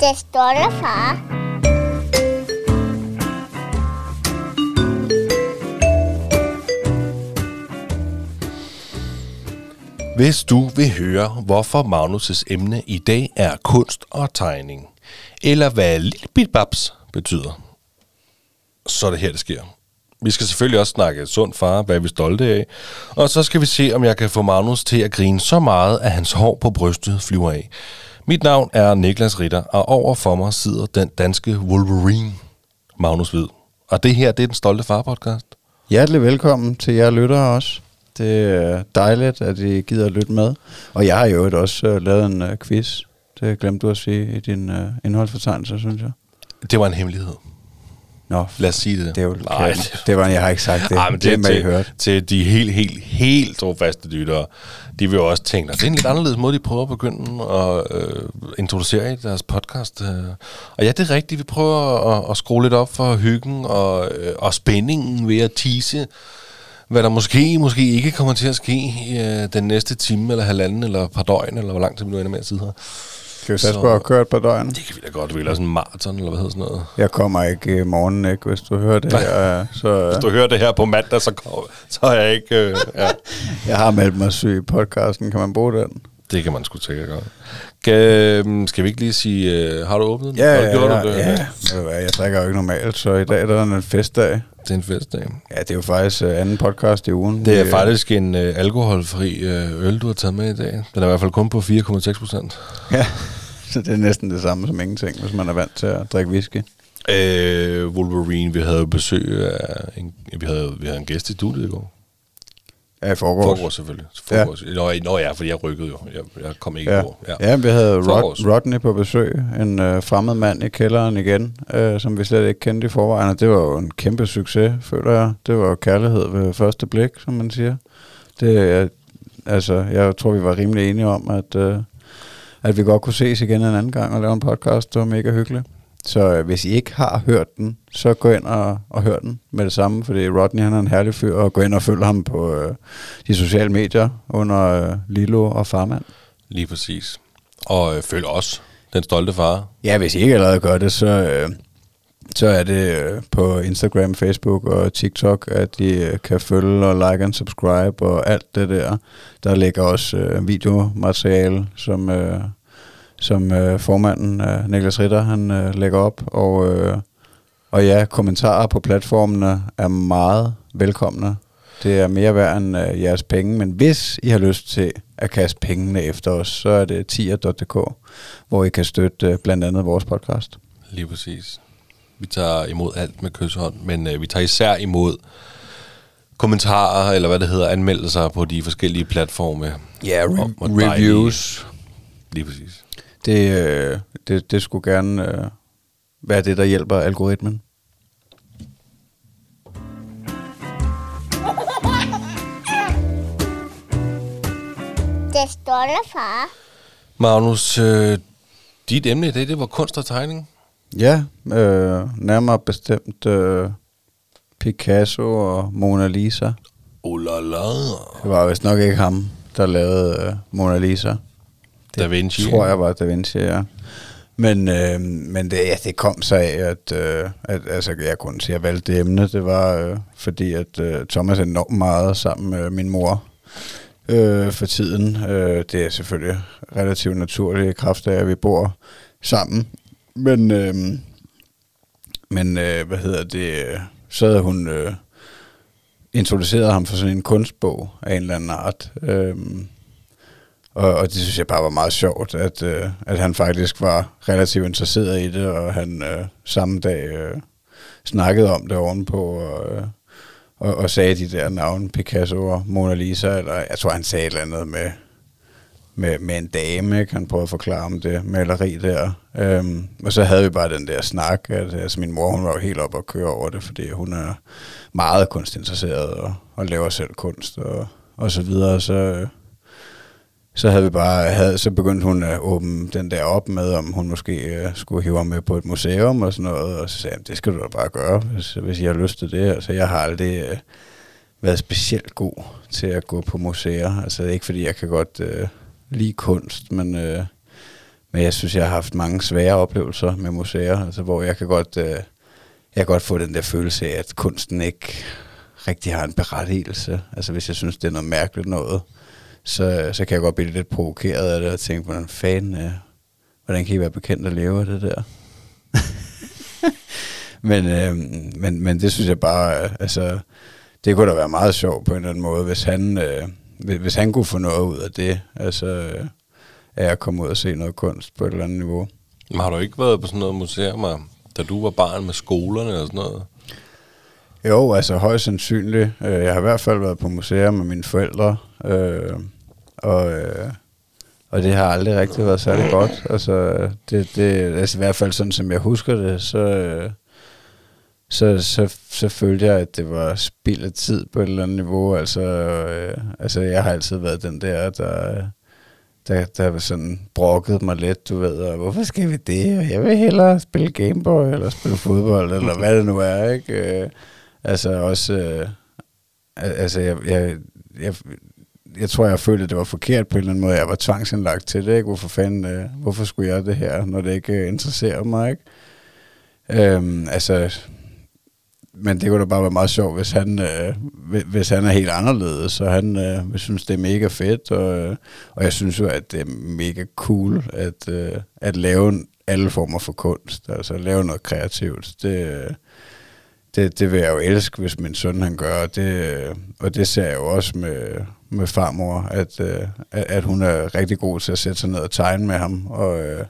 Det stolte far. Hvis du vil høre, hvorfor Magnus' emne i dag er kunst og tegning, eller hvad lille bitbabs betyder, så er det her, det sker. Vi skal selvfølgelig også snakke sund far, hvad vi er stolte af, og så skal vi se, om jeg kan få Magnus til at grine så meget, at hans hår på brystet flyver af. Mit navn er Niklas Ritter, og over for mig sidder den danske Wolverine, Magnus Hvid. Og det her, det er den stolte far-podcast. Hjertelig velkommen til jer lyttere også. Det er dejligt, at I gider at lytte med. Og jeg har jo også uh, lavet en uh, quiz. Det glemte du at sige i din uh, indholdsfortegnelse, synes jeg. Det var en hemmelighed. Nå, Lad os sige det. det, er jo, Nej, det, det var, jeg har ikke sagt det. Ej, men det, det, er I hørt. til, til de helt, helt, helt trofaste lyttere, de vil jo også tænke, at det er en lidt anderledes måde, de prøver at begynde at øh, introducere i deres podcast. Øh. Og ja, det er rigtigt, vi prøver at, at skrue lidt op for hyggen og, øh, og spændingen ved at tease, hvad der måske, måske ikke kommer til at ske øh, den næste time, eller halvanden, eller par døgn, eller hvor lang tid vi nu ender med at sidde her. Skal vi satse på at køre et par døgn? Det kan vi da godt, vi laver sådan en maraton, eller hvad hedder sådan noget. Jeg kommer ikke i morgen, ikke, hvis du hører det her. Så, Hvis du hører det her på mandag, så, kommer- så er jeg ikke... Øh, ja. jeg har meldt mig syg i podcasten. Kan man bruge den? Det kan man sgu sikkert godt. Kan, skal vi ikke lige sige, øh, har du åbnet den? Ja, ja, ja, det? ja. Hvad, Jeg drikker jo ikke normalt, så i dag der er en festdag. Det er en festdag. Ja, det er jo faktisk uh, anden podcast i ugen. Det er Vi, faktisk en øh, alkoholfri øh, øl, du har taget med i dag. Den er i hvert fald kun på 4,6 procent. Ja, så det er næsten det samme som ingenting, hvis man er vant til at drikke whisky. Øh, Wolverine, vi havde besøg af en, vi havde, vi havde en gæst i studiet i går. Ja, i forgårs. Forgårs selvfølgelig. Forgårs. Ja. Nå, nå ja, fordi jeg rykkede jo. Jeg, jeg kom ikke Ja. i går. Ja. ja, vi havde. Rod, Rodney på besøg, en øh, fremmed mand i kælderen igen, øh, som vi slet ikke kendte i forvejen, og det var jo en kæmpe succes, føler jeg. Det var jo kærlighed ved første blik, som man siger. Det, er- altså, jeg tror, vi var rimelig enige om, at, øh, at vi godt kunne ses igen en anden gang og lave en podcast. Det var mega hyggeligt. Så øh, hvis I ikke har hørt den, så gå ind og, og hør den med det samme, fordi Rodney han er en herlig fyr, og gå ind og følg ham på øh, de sociale medier under øh, Lilo og Farmand. Lige præcis. Og øh, følg os, den stolte far. Ja, hvis I ikke allerede gør det, så, øh, så er det øh, på Instagram, Facebook og TikTok, at I øh, kan følge og like og subscribe og alt det der. Der ligger også øh, videomateriale, som, øh, som øh, formanden øh, Niklas Ritter han øh, lægger op. Og, øh, og ja, kommentarer på platformene er meget velkomne. Det er mere værd end øh, jeres penge, men hvis I har lyst til at kaste pengene efter os, så er det tier.dk, hvor I kan støtte øh, blandt andet vores podcast. Lige præcis. Vi tager imod alt med kysshånd, men øh, vi tager især imod kommentarer, eller hvad det hedder, anmeldelser på de forskellige platforme. Ja, Og- og dejlige- reviews. Lige præcis. Det, øh, det, det skulle gerne øh, være det, der hjælper algoritmen. Det stolte far. Magnus, øh, dit emne i dag, det var kunst og tegning. Ja, øh, nærmere bestemt øh, Picasso og Mona Lisa. Oh la la. Det var vist nok ikke ham, der lavede øh, Mona Lisa. Da Vinci. tror jeg var Da Vinci, ja. Men, øh, men det, ja, det kom så af, at, øh, at altså, jeg kunne sige, at jeg valgte det emne. Det var øh, fordi, at øh, Thomas er enormt meget sammen med min mor øh, for tiden. Øh, det er selvfølgelig relativt kraft af, at vi bor sammen. Men, øh, men øh, hvad hedder det, så havde hun øh, introduceret ham for sådan en kunstbog af en eller anden art. Øh, og, og det synes jeg bare var meget sjovt, at, øh, at han faktisk var relativt interesseret i det, og han øh, samme dag øh, snakkede om det ovenpå, og, øh, og, og sagde de der navne, Picasso og Mona Lisa, eller jeg tror, han sagde et eller andet med, med, med en dame, ikke? han prøvede at forklare om det maleri der. Øhm, og så havde vi bare den der snak, at altså, min mor hun var jo helt op og køre over det, fordi hun er meget kunstinteresseret og, og laver selv kunst og, og så videre. Så, øh, så havde vi bare, havde, så begyndte hun at åbne den der op med, om hun måske øh, skulle hive ham med på et museum og sådan noget, og så sagde jeg, det skal du da bare gøre, hvis, hvis jeg har lyst til det. Altså, jeg har aldrig øh, været specielt god til at gå på museer. Altså, ikke fordi jeg kan godt øh, lide kunst, men, øh, men jeg synes, jeg har haft mange svære oplevelser med museer, altså, hvor jeg kan godt, øh, jeg kan godt få den der følelse af, at kunsten ikke rigtig har en berettigelse. Altså hvis jeg synes, det er noget mærkeligt noget, så, så kan jeg godt blive lidt provokeret af det og tænke, hvordan fanden, øh, hvordan kan I være bekendt at leve af det der? men, øh, men, men det synes jeg bare, altså, det kunne da være meget sjovt på en eller anden måde, hvis han, øh, hvis, han kunne få noget ud af det, altså øh, af at komme ud og se noget kunst på et eller andet niveau. Men har du ikke været på sådan noget museum, da du var barn med skolerne og sådan noget? Jo, altså højst sandsynligt. Øh, Jeg har i hvert fald været på museer med mine forældre, øh, og, øh, og det har aldrig rigtig været særlig godt. Altså, det, det, altså i hvert fald sådan, som jeg husker det, så, øh, så, så, så følte jeg, at det var spild af tid på et eller andet niveau. Altså, øh, altså jeg har altid været den der, der, der, der var sådan brokket mig lidt, du ved, og hvorfor skal vi det? Og jeg vil hellere spille Gameboy, eller spille fodbold, eller hvad det nu er, ikke? Øh, altså også, øh, altså jeg, jeg, jeg, jeg tror, jeg følte, at det var forkert på en eller anden måde. Jeg var tvangsindlagt til det, ikke? Hvorfor fanden, øh, hvorfor skulle jeg det her, når det ikke øh, interesserer mig, ikke? Øhm, altså, men det kunne da bare være meget sjovt, hvis han, øh, hvis han er helt anderledes, så han øh, synes, det er mega fedt, og, øh, og jeg synes jo, at det er mega cool at, øh, at lave alle former for kunst, altså lave noget kreativt. Det, øh, det, det vil jeg jo elske, hvis min søn han gør, og det, øh, og det ser jeg jo også med, med farmor, at, øh, at, at hun er rigtig god til at sætte sig ned og tegne med ham, og, øh,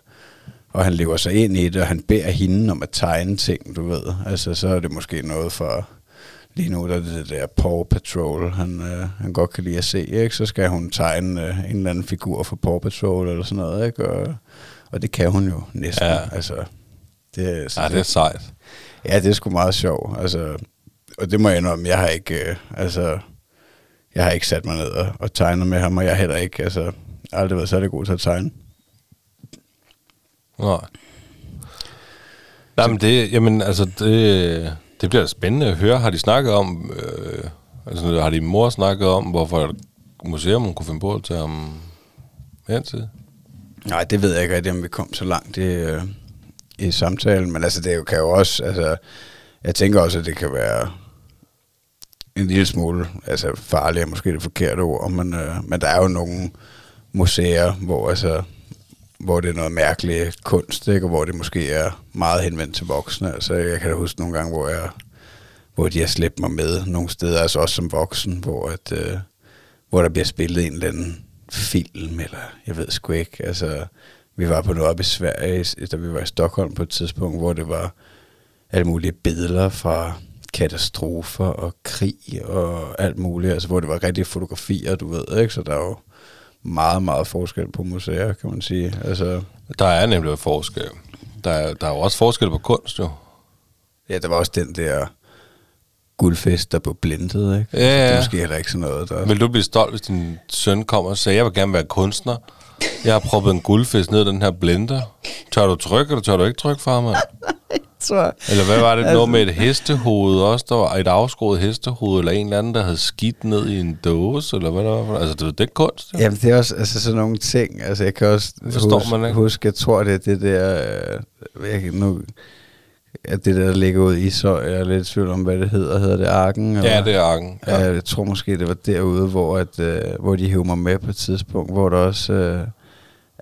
og han lever sig ind i det, og han beder hende om at tegne ting, du ved. Altså, så er det måske noget for... Lige nu der er det det der Paw Patrol, han, øh, han godt kan lide at se, ikke? Så skal hun tegne øh, en eller anden figur for Paw Patrol eller sådan noget, ikke? Og, og det kan hun jo næsten. Ja. Altså, det, så Ja, det er sejt. Ja, det er sgu meget sjovt. Altså, og det må jeg indrømme, jeg har ikke, øh, altså, jeg har ikke sat mig ned og, og tegnet med ham, og jeg har heller ikke, altså, aldrig været særlig god til at tegne. Nej. Nej, men det, jamen, altså, det, det bliver spændende at høre. Har de snakket om, øh, altså, har din mor snakket om, hvorfor museum kunne finde på at tage ham hen til? Nej, det ved jeg ikke rigtig, om vi kom så langt i, øh, i samtalen, men altså, det jo- kan jo også, altså, jeg tænker også, at det kan være en lille smule, altså farligt er måske det forkerte ord, men, øh, men der er jo nogle museer, hvor altså, hvor det er noget mærkelig kunst, ikke? og hvor det måske er meget henvendt til voksne. Altså, jeg kan da huske nogle gange, hvor, jeg, hvor de har slæbt mig med nogle steder, altså også som voksen, hvor, at, øh, hvor der bliver spillet en eller anden film, eller jeg ved sgu ikke. Altså, vi var på noget op i Sverige, da vi var i Stockholm på et tidspunkt, hvor det var alle mulige billeder fra katastrofer og krig og alt muligt, altså hvor det var rigtige fotografier, du ved, ikke? Så der er jo meget, meget forskel på museer, kan man sige. Altså, Der er nemlig forskel. Der er, der er jo også forskel på kunst, jo. ja, der var også den der guldfest, der blev blindet, ikke? Ja, ja. Det er måske heller ikke sådan noget, der... Vil du blive stolt, hvis din søn kommer og siger, jeg vil gerne være kunstner. Jeg har proppet en guldfisk ned i den her blender. Tør du trykke, eller tør du ikke trykke for ham? tror Eller hvad var det? Altså, noget med et hestehoved også? Der var et afskåret hestehoved, eller en eller anden, der havde skidt ned i en dåse, eller hvad der var? Altså, det, det er kunst. Jo. Jamen, det er også altså, sådan nogle ting. Altså, jeg kan også Forstår huske, man ikke. huske, jeg tror, det er det der... Øh, jeg, nu, at det der, der ligger ud i så jeg er lidt i tvivl om, hvad det hedder. Hedder det Arken? Eller? Ja, det er arken. Ja. Jeg tror måske, det var derude, hvor, at, øh, hvor de hævde mig med på et tidspunkt, hvor der også øh,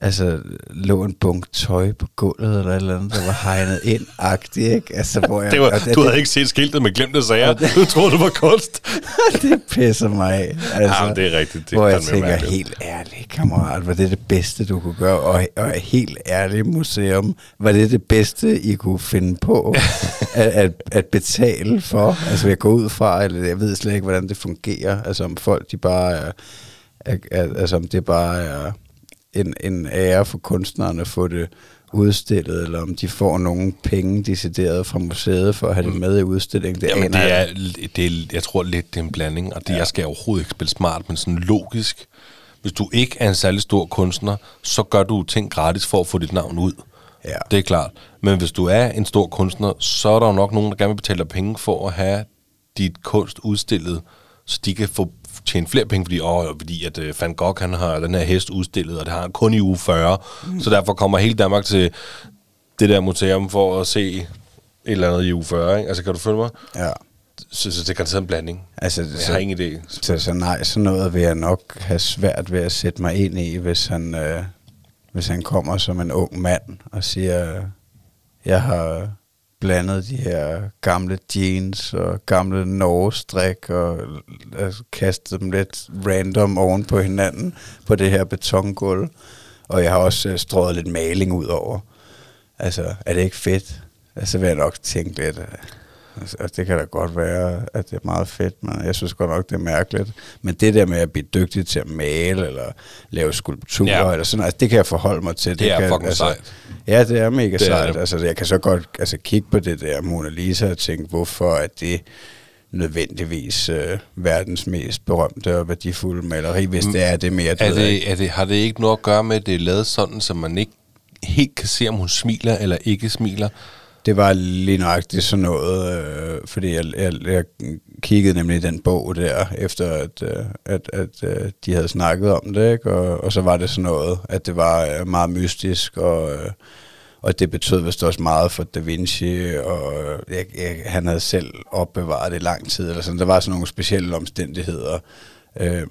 altså, lå en bunke tøj på gulvet, eller et eller andet, der var hegnet ind agtigt ikke? Altså, hvor jeg, Det var, og du havde ikke set skiltet med glemte sager. Du troede, det var kunst. det pisser mig af. Altså, Ja, men det er rigtigt. Det hvor jeg tænker, helt ærligt, kammerat, var det det bedste, du kunne gøre? Og, og helt ærligt, museum, var det det bedste, I kunne finde på at, at, at betale for? Altså, jeg går ud fra, eller jeg ved slet ikke, hvordan det fungerer. Altså, om folk, de bare er, er, er altså, om det bare er en, en ære for kunstnerne at få det udstillet, eller om de får nogle penge decideret fra museet for at have det med i udstillingen. Det Jamen, det er, det er, jeg tror lidt, det er en blanding, og det, ja. jeg skal overhovedet ikke spille smart, men sådan logisk. Hvis du ikke er en særlig stor kunstner, så gør du ting gratis for at få dit navn ud. Ja. Det er klart. Men hvis du er en stor kunstner, så er der jo nok nogen, der gerne vil betale dig penge for at have dit kunst udstillet, så de kan få tjene flere penge, fordi, åh, fordi at øh, Van Gogh han har den her hest udstillet, og det har han kun i uge 40. Mm. Så derfor kommer hele Danmark til det der museum for at se et eller andet i uge 40. Ikke? Altså, kan du følge mig? Ja. Så, så det kan tage en blanding. Altså, Jeg så, har ingen idé. så, så nej, sådan noget vil jeg nok have svært ved at sætte mig ind i, hvis han, øh, hvis han kommer som en ung mand og siger, jeg har blandet de her gamle jeans og gamle norgestrik og altså, kastet dem lidt random oven på hinanden på det her betongulv. Og jeg har også øh, strået lidt maling ud over. Altså, er det ikke fedt? Altså, vil jeg nok tænke lidt, øh, altså, altså, det kan da godt være, at det er meget fedt, men jeg synes godt nok, det er mærkeligt. Men det der med at blive dygtig til at male, eller lave skulpturer, Ja. eller sådan noget, altså, det kan jeg forholde mig til. Det er kan, fucking altså, sejt. Ja, det er mega Det det er sejt. det. Altså, jeg kan så godt altså, kigge på det der Mona Lisa og tænke, hvorfor er det nødvendigvis øh, verdens mest berømte og værdifulde maleri, hvis det er det mere, Er det, er det, har det ikke noget at gøre med, at det er lavet sådan, så man ikke helt kan se, om hun smiler eller ikke smiler? Det var lige nøjagtigt sådan noget, øh, fordi jeg, jeg, jeg kiggede nemlig i den bog der, efter at, øh, at, at øh, de havde snakket om det, ikke? Og, og så var det sådan noget, at det var øh, meget mystisk, og, øh, og det betød vist også meget for Da Vinci, og øh, jeg, jeg, han havde selv opbevaret det i lang tid, eller sådan. Der var sådan nogle specielle omstændigheder. øh,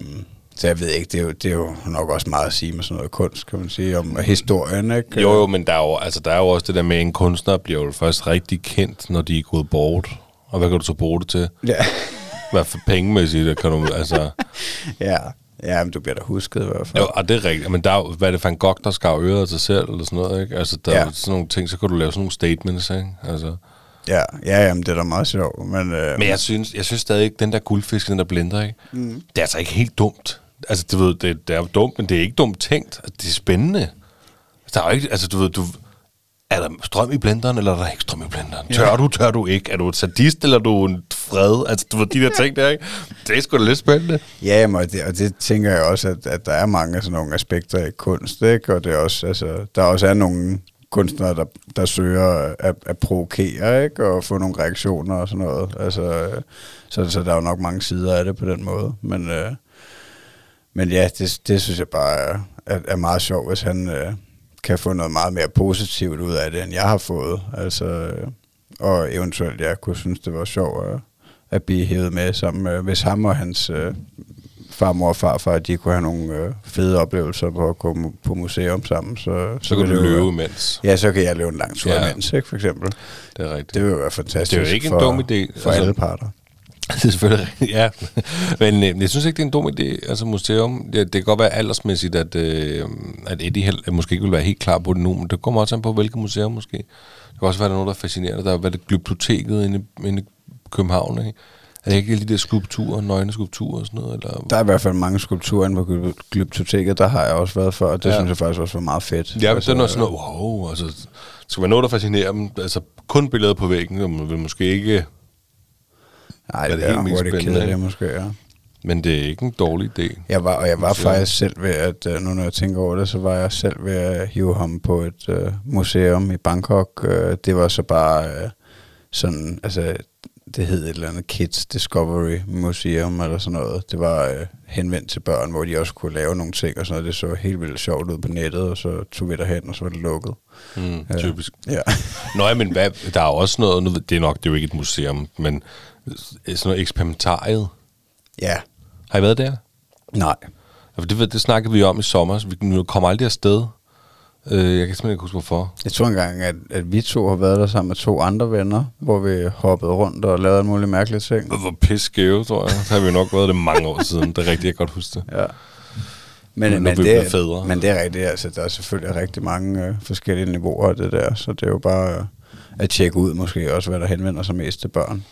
så jeg ved ikke, det er, jo, det er jo nok også meget at sige med sådan noget kunst, kan man sige, om historien, ikke? Jo, jo, men der er jo, altså, der er jo også det der med, at en kunstner bliver jo først rigtig kendt, når de er gået bort. Og hvad kan du så bruge det til? Ja. Hvad for pengemæssigt, der kan du, altså... Ja, ja men du bliver da husket i hvert fald. Jo, og det er rigtigt. Men der er jo, hvad er det Van Gogh, der skar øret af sig selv, eller sådan noget, ikke? Altså, der ja. Er sådan nogle ting, så kan du lave sådan nogle statements, ikke? Altså. Ja, ja jamen, det er da meget sjovt. Men, øh, Men jeg synes, jeg synes stadig ikke, den der guldfisk, den der blender, ikke? Mm. Det er altså ikke helt dumt. Altså, du ved, det, det er jo dumt, men det er ikke dumt tænkt. Altså, det er spændende. Der er jo ikke, altså, du ved, du, er der strøm i blenderen, eller er der ikke strøm i blenderen? Tør du, tør du ikke? Er du et sadist, eller er du en fred? Altså, du ved, de der ting der, ikke? Det er sgu da lidt spændende. Ja, jamen, og det, og det tænker jeg også, at, at der er mange sådan nogle aspekter i kunst, ikke? Og det er også, altså, der også er nogle kunstnere, der, der søger at, at provokere, ikke? Og få nogle reaktioner og sådan noget. Altså, øh, så, så der er jo nok mange sider af det på den måde. Men, øh, men ja, det, det synes jeg bare er, er, er meget sjovt, hvis han øh, kan få noget meget mere positivt ud af det, end jeg har fået. Altså, øh, og eventuelt, jeg kunne synes, det var sjovt at, at blive hævet med sammen med, hvis ham og hans øh, farmor og farfar, de kunne have nogle øh, fede oplevelser på at gå mu- på museum sammen. Så, Så kan vil du jo- løbe imens. Ja, så kan jeg løbe en lang tur Ja. imens, ikke, for eksempel. Det er rigtigt. Det vil være fantastisk Det er jo ikke en for, dum idé, for altså. alle parter. Det er selvfølgelig rigtigt, ja. Men øh, jeg synes ikke, det er en dum idé, altså museum. Det, det kan godt være aldersmæssigt, at, øh, at Eddie held, måske ikke vil være helt klar på det nu, men det kommer også an på, hvilket museum måske. Det kan også være, der er noget, der er fascinerende. Der er er det glyptoteket inde, i- inde i København, ikke? Er det ikke de der skulpturer, nøgne skulpturer og sådan noget? Eller? Der er i hvert fald mange skulpturer inde på Gly- Glyptoteket, der har jeg også været for, og det Ja. synes jeg faktisk også var meget fedt. Ja, altså, det er noget sådan noget, wow, altså, det skal være noget, der fascinerer dem. Altså, kun billeder på væggen, og man vil måske ikke... Nej, det det er helt spændende, kedeligt måske, ja. Men det er ikke en dårlig idé. Jeg var, og jeg var Museum. faktisk selv ved at, øh, nu når jeg tænker over det, så var jeg selv ved at hive ham på et øh, museum i Bangkok. Øh, det var så bare øh, sådan, altså det hed et eller andet Kids Discovery Museum eller sådan noget. Det var øh, henvendt til børn, hvor de også kunne lave nogle ting og sådan noget. Det så helt vildt sjovt ud på nettet, og så tog vi derhen, og så var det lukket. Mm, Ja. typisk. Ja. Nå, ja, men hvad, der er også noget, nu, det er nok, det er jo ikke et museum, men sådan noget eksperimentariet. ja. Har I været der? Nej. For det, det snakkede vi om i sommer, så vi nu kommer aldrig afsted. Øh, jeg kan simpelthen ikke huske, hvorfor. Jeg tror engang, at, at vi to har været der sammen med to andre venner, hvor vi hoppede rundt og lavede alle mulige mærkelige ting. Hvor pis skæve, tror jeg. Så har vi nok været det mange år siden. Det er rigtigt, jeg kan godt huske det. Ja. Men, men, vi det, fædre. men det er rigtigt, altså der er selvfølgelig rigtig mange øh, forskellige niveauer af det der, så det er jo bare øh, at tjekke ud måske også, hvad der henvender sig mest til børn.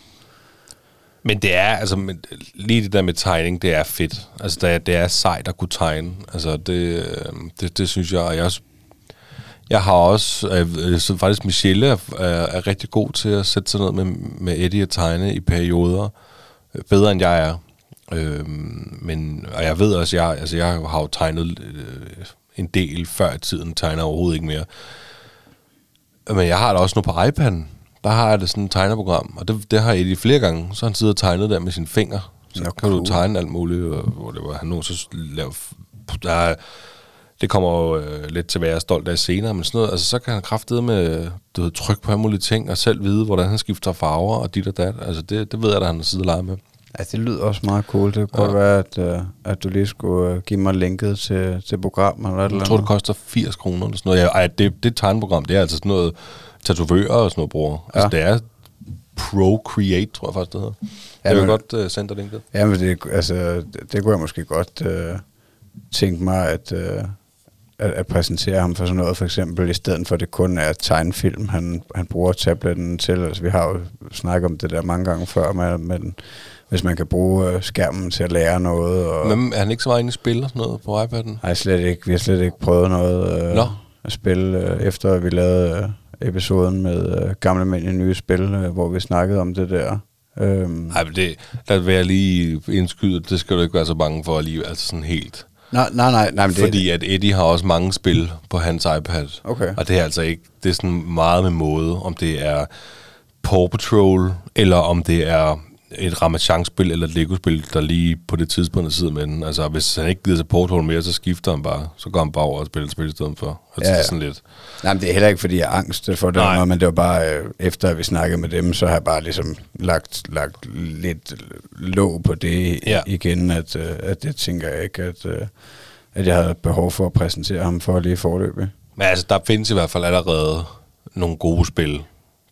Men det er, altså, men, lige det der med tegning, det er fedt. Altså, det er, det er sejt at kunne tegne. Altså, det, øh, det, det synes jeg, og jeg, også- jeg har også, øh, så faktisk Michelle er, er, er rigtig god til at sætte sig ned med, med Eddie og tegne i perioder. Bedre end jeg er. Øh, men, og jeg ved også, jeg, altså, jeg har jo tegnet øh, en del før i tiden, tegner overhovedet ikke mere. Men jeg har det også nu på iPad'en. Der har jeg det sådan et tegneprogram, og det, det har jeg i flere gange. Så han siddet og tegnet der med sine fingre. Så Nå, kan du tegne alt muligt, og hvor det var, han nu så lave, der er, det kommer jo øh, lidt til at være stolt af senere, men sådan noget, altså så kan han kraftede med du ved, tryk på alle mulige ting, og selv vide, hvordan han skifter farver og dit og dat. Altså det, det ved jeg, at han har siddet og leget med. Ja, det lyder også meget cool. Det kunne ja. godt være, at, uh, at du lige skulle uh, give mig linket til, til programmet eller Jeg tror, det andet. koster 80 kroner eller sådan noget. Ja, ej, det, det tegneprogram, det er altså sådan noget tatovører og sådan noget bruger. Ja. Altså Ja. det er Procreate, tror jeg faktisk, det hedder. Ja, jeg vil godt uh, sende dig linket. Ja, men det, altså, det, det kunne jeg måske godt uh, tænke mig at, uh, at, at præsentere ham for sådan noget, for eksempel, i stedet for at det kun er tegnefilm, han, han bruger tabletten til. Altså, vi har jo snakket om det der mange gange før, men, men hvis man kan bruge uh, skærmen til at lære noget. Og, Men er han ikke så meget inde i spil og sådan noget på iPad'en? Nej, slet ikke. Vi har slet ikke prøvet noget øh, Nå. at spille, øh, efter at vi lavede øh, episoden med øh, gamle mænd i nye spil, øh, hvor vi snakkede om det der. Øhm, Nej, men det, der vil jeg lige indskyde, det skal du ikke være så bange for alligevel, altså sådan helt. nej, nej, nej, nej, men det, Fordi at Eddie har også mange spil på hans iPad. Okay. Og det er altså ikke, det er sådan meget med måde, om det er Paw Patrol, eller om det er et Ramachan-spil eller et Lego-spil, der lige på det tidspunkt sidder med den. Altså, hvis han ikke gider Paw Patrol mere, så skifter han bare. Så går han bare over og spiller et spil i stedet for. Altså, Ja, ja. Det er sådan lidt... nej, men det er heller ikke, fordi jeg er angst for det, Nej. men det var bare, øh, efter at vi snakkede med dem, så har jeg bare ligesom lagt, lagt lidt låg på det Ja. igen, at, øh, at det tænker jeg ikke, at, øh, at jeg havde behov for at præsentere ham for lige forløbig. Men altså, der findes i hvert fald allerede nogle gode spil.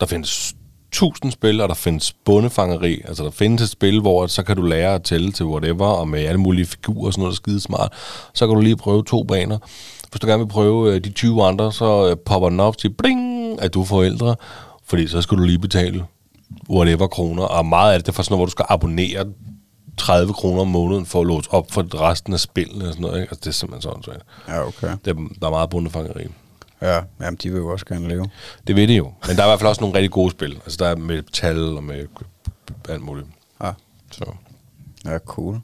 Der findes tusind spil, og der findes bundefangeri. Altså, der findes et spil, hvor så kan du lære at tælle til whatever, og med alle mulige figurer og sådan noget, der er skide smart. Så kan du lige prøve to baner. Hvis du gerne vil prøve øh, de 20 andre, så øh, popper den op til bling, at du er forældre. Fordi så skal du lige betale whatever kroner. Og meget af det, er for sådan noget, hvor du skal abonnere 30 kroner om måneden for at låse op for resten af spillene og sådan noget. Ikke? Altså, det er simpelthen sådan. Så Ja, okay. det er, der er meget bundefangeri. Ja, jamen, de vil jo også gerne leve. Det ved de jo. Men der er i hvert fald også nogle rigtig gode spil. Altså der er med tal og med alt muligt. Ja, Så. Ja, cool.